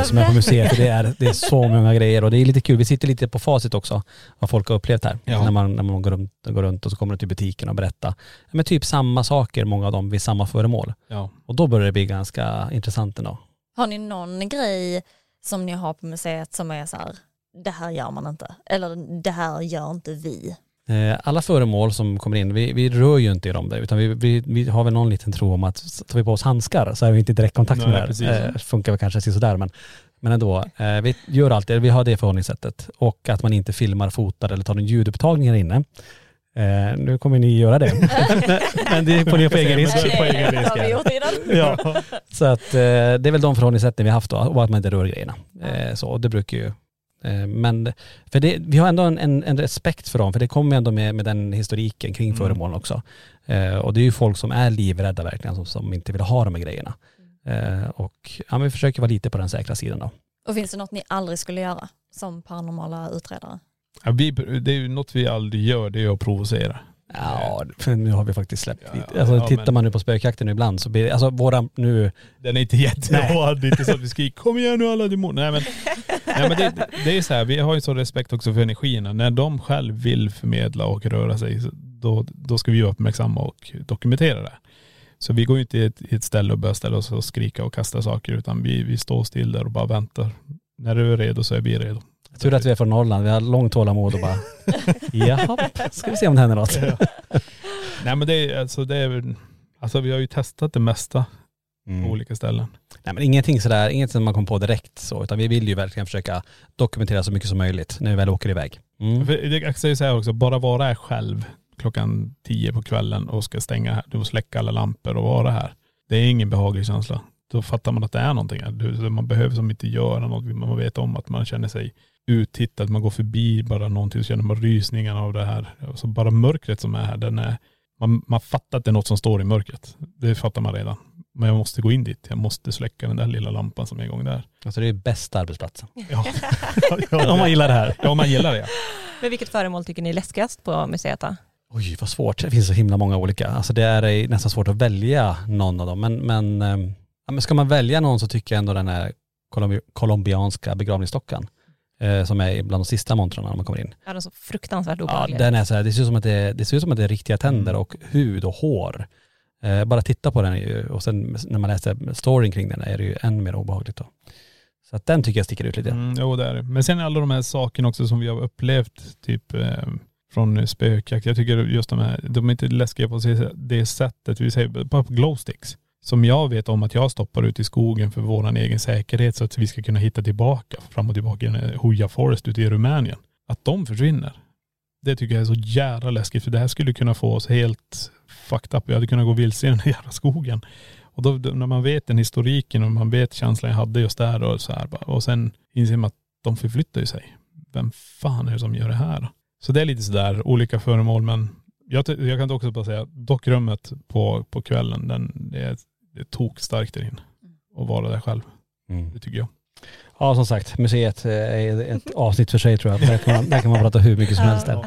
Mycket som är på museet. För det är, det är så många grejer och det är lite kul. Vi sitter lite på facit också, vad folk har upplevt här. Ja. När, man, när man går runt, går runt och så kommer de till butiken och berättar. Men typ samma saker, många av dem, vid samma föremål. Ja. Och då börjar det bli ganska intressant ändå. Har ni någon grej som ni har på museet som är så här, det här gör man inte. Eller det här gör inte vi. Eh, Alla föremål som kommer in, vi, vi rör ju inte i dem där, utan vi, vi, vi har väl någon liten tro om att tar vi på oss handskar så är vi inte i direktkontakt med det här. Eh, funkar väl kanske sådär men, men ändå. Eh, vi gör alltid, vi har det förhållningssättet. Och att man inte filmar, fotar eller tar en ljudupptagning här inne. Eh, nu kommer ni göra det. men, det får ni på egen risk. Det på egen Det risk, ja. Så att eh, det är väl de förhållningssätten vi har haft då, och att man inte rör grejerna. Eh, så, och det brukar ju men för det, vi har ändå en, en, en respekt för dem, för det kommer ju ändå med, med den historiken kring Mm. föremålen också. Eh, och det är ju folk som är livrädda verkligen, som, som inte vill ha de här grejerna. Eh, och ja, vi försöker vara lite på den säkra sidan då. Och finns det något ni aldrig skulle göra som paranormala utredare? Ja, vi, det är ju något vi aldrig gör, det är att provocera. Ja, för nu har vi faktiskt släppt Ja, lite. Alltså ja, tittar men- man nu på spökjakten ibland så blir det, alltså våra nu, Den är inte jättehård, det är inte så att vi skriker kom igen nu alla demoner. Nej men, nej, men det, det är så här, vi har ju så respekt också för energierna. När de själv vill förmedla och röra sig, då, då ska vi vara uppmärksamma och dokumentera det. Så vi går ju inte i ett, i ett ställe och börjar ställa oss och skrika och kasta saker utan vi, vi står still där och bara väntar. När du är redo så är vi redo. Tur att vi är från Norrland, vi har långt tålamod och bara, jaha, ska vi se om det händer något. Nej men det är alltså, det är, alltså vi har ju testat det mesta Mm. på olika ställen. Nej men ingenting sådär, inget som man kom på direkt så, utan vi vill ju verkligen försöka dokumentera så mycket som möjligt när vi väl åker iväg. Mm. För jag säger så här också, bara vara här själv klockan tio på kvällen och ska stänga här, du får släcka alla lampor och vara här. Det är ingen behaglig känsla. Då fattar man att det är någonting Man behöver som inte göra någonting, man vet om att man känner sig uttittad, man går förbi bara någonting så känner man rysningarna av det här. Så bara mörkret som är här, den är, man, man fattar att det är något som står i mörkret. Det fattar man redan. Men jag måste gå in dit, jag måste släcka den där lilla lampan som är igång där. Alltså det är bästa arbetsplatsen. Ja. Om man gillar det här. Ja, om man gillar det. Men vilket föremål tycker ni är läskigast på museet då? Oj vad svårt, det finns så himla många olika. Alltså det är eh, nästan svårt att välja någon av dem. Men, men, ehm, ja, men ska man välja någon så tycker jag ändå den här colombi- colombianska begravningsdockan. Eh, som är bland de sista montrarna när man kommer in. Ja, den är så fruktansvärt Ja, obehaglig. den är så här, det ser ut som att det, det ser ut som att det är riktiga tänder och hud och hår. Eh, bara titta på den ju, och sen när man läser storyn kring den är det ju än mer obehagligt då. Så att den tycker jag sticker ut lite. Mm, jo det är det. Men sen är alla de här sakerna också som vi har upplevt, typ eh, från spökjakt. Jag tycker just de här, de är inte läskiga på det- det sättet. Vi säger bara på glowsticks. Som jag vet om att jag stoppar ut i skogen för våran egen säkerhet så att vi ska kunna hitta tillbaka, fram och tillbaka i den Hooja Forest ute i Rumänien. Att de försvinner. Det tycker jag är så jävla läskigt för det här skulle kunna få oss helt fucked up. Vi hade kunnat gå vilse i den här jävla skogen. Och då, när man vet den historiken och man vet känslan jag hade just där och så här bara, och sen inser man att de förflyttar ju sig. Vem fan är det som gör det här? Så det är lite sådär olika föremål men jag, jag kan också bara säga, dockrummet på, på kvällen, den, det är, det är tok starkt där inne. Att vara där själv. Mm. Det tycker jag. Ja som sagt, museet eh, är ett avsnitt för sig tror jag. Där kan man, där kan man prata hur mycket som helst där.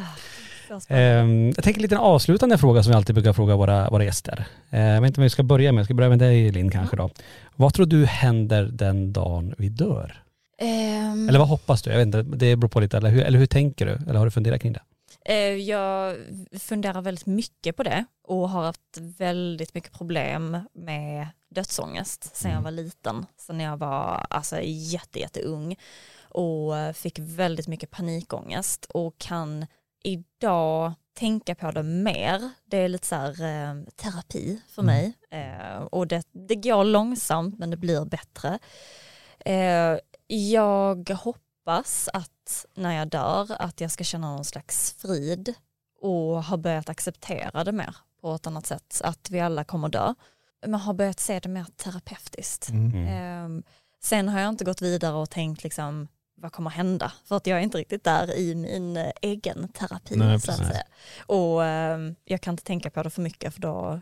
Ehm, jag tänker lite en avslutande fråga som vi alltid brukar fråga våra, våra gäster. Eh, jag vet inte vad vi ska börja med, jag ska börja med dig Linn kanske då. Vad tror du händer den dagen vi dör? Ehm, Eller vad hoppas du? Jag vet inte, det beror på lite, eller hur, eller hur tänker du? Eller har du funderat kring det? Eh, Jag funderar väldigt mycket på det och har haft väldigt mycket problem med dödsångest sen jag var liten. Sen jag var alltså, jätte, jätteung och fick väldigt mycket panikångest och kan idag tänka på det mer. Det är lite så här eh, terapi för mig eh, och det, det går långsamt men det blir bättre. Eh, jag hoppas att när jag dör att jag ska känna någon slags frid och har börjat acceptera det mer på ett annat sätt. Att vi alla kommer dö. Men har börjat se det mer terapeutiskt. Mm. Eh, sen har jag inte gått vidare och tänkt liksom vad kommer hända? För att jag är inte riktigt där i min eh, egen terapi. Nej, så att säga. Och eh, jag kan inte tänka på det för mycket för då,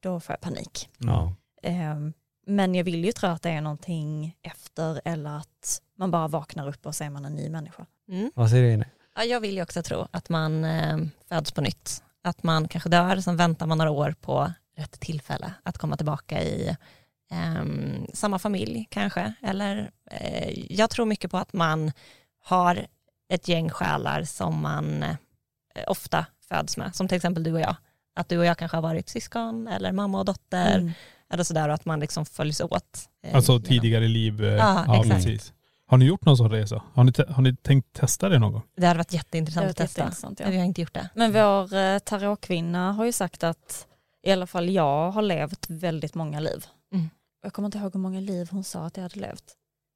då får jag panik. Ja. Ehm, Men jag vill ju tro att det är någonting efter eller att man bara vaknar upp och så är man en ny människa. Mm. Vad säger du Jenny? Ja, jag vill ju också tro att man eh, föds på nytt. Att man kanske dör, sen väntar man några år på rätt tillfälle att komma tillbaka i ehm, samma familj kanske. Eller eh, jag tror mycket på att man har ett gäng själar som man eh, ofta föds med. Som till exempel du och jag. Att du och jag kanske har varit syskon eller mamma och dotter. Mm. Eller sådär och att man liksom följs åt. eh, Alltså tidigare liv. eh, Ja, exakt. precis. Har ni gjort någon sån resa? Har ni, har ni tänkt testa det någon gång? Det hade varit jätteintressant att testa. jätteintressant, ja. Men vi har inte gjort det. Men vår eh, tarotkvinna har ju sagt att i alla fall jag har levt väldigt många liv. Mm. Jag kommer inte ihåg hur många liv hon sa att jag hade levt.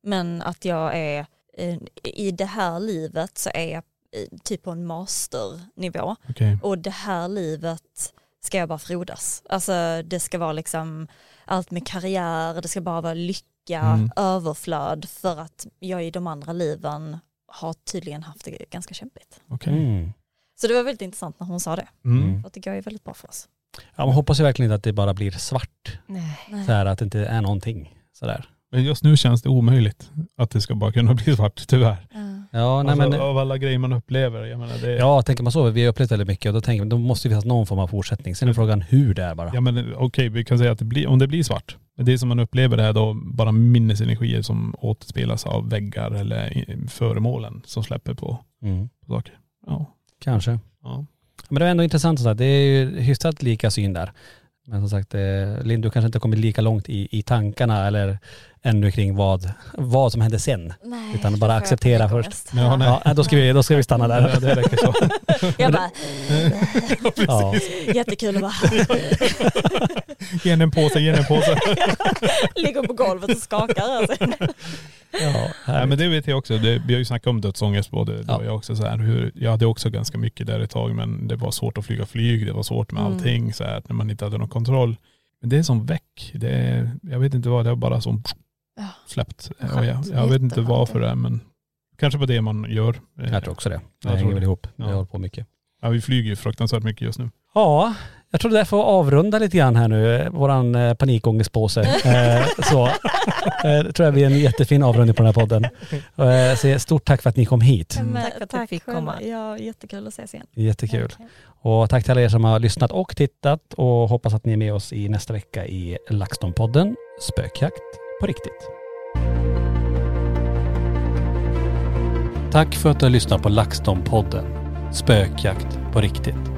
Men att jag är, eh, i det här livet så är jag eh, typ på en masternivå. Okej. Och det här livet ska jag bara frodas. Alltså det ska vara liksom allt med karriär, det ska bara vara lycka, Mm. överflöd för att jag i de andra liven har tydligen haft det ganska kämpigt. Okej. Mm. Så det var väldigt intressant när hon sa det. Mm. Att det går ju väldigt bra för oss. Ja, man hoppas ju verkligen inte att det bara blir svart. Nej. Så här, att det inte är någonting sådär. Men just nu känns det omöjligt att det ska bara kunna bli svart, tyvärr. Ja, nej alltså, men, Av alla grejer man upplever. Jag menar, det, ja tänker man så, vi har upplevt väldigt mycket och då tänker man, då måste det finnas någon form av fortsättning. Sen är frågan hur det är bara. Ja men okej, vi kan säga att det blir, om det blir svart. Men det som man upplever det är då bara minnesenergier som återspelas av väggar eller föremålen som släpper på, Mm. på saker. Ja. Kanske. ja. Men det var ändå intressant sagt. Det är ju hyfsat lika syn där. Men som sagt, eh, Linn, du kanske inte kommit lika långt i, i tankarna eller ännu kring vad, vad som hände sen. Nej, utan bara acceptera först. Ja, nej. då, ska vi, då ska vi stanna där. Ja, det räcker så. Jag bara, Ja. jättekul att bara Ge henne en påse, ge henne en påse. ligger på golvet och skakar. Alltså. Ja, Nej men det vet jag också. Det, vi har ju snackat om dödsångest både Ja. och jag också. Så här, hur, jag hade också ganska mycket där ett tag men det var svårt att flyga flyg. Det var svårt med Mm. allting så här, när man inte hade någon kontroll. Men det är som väck. Det är, jag vet inte vad, det är bara som Ja. släppt. Och jag, jag vet inte varför det är men kanske på det man gör. Jag tror också det. Det Jag tror hänger väl ihop. Ja. håller på mycket. Ja, vi flyger ju fruktansvärt mycket just nu. Ja, jag tror det är för att avrunda lite grann här nu, våran eh, panikångestpåse. Eh, så eh, det tror jag blir en jättefin avrundning på den här podden. Eh, så stort tack för att ni kom hit. Men Tack för att vi fick själva. komma. Ja, jättekul att ses igen. Jättekul. Och tack till alla er som har lyssnat och tittat och hoppas att ni är med oss i nästa vecka i LaxTon-podden Spökjakt på riktigt. Tack för att du har lyssnat på LaxTon-podden Spökjakt på riktigt.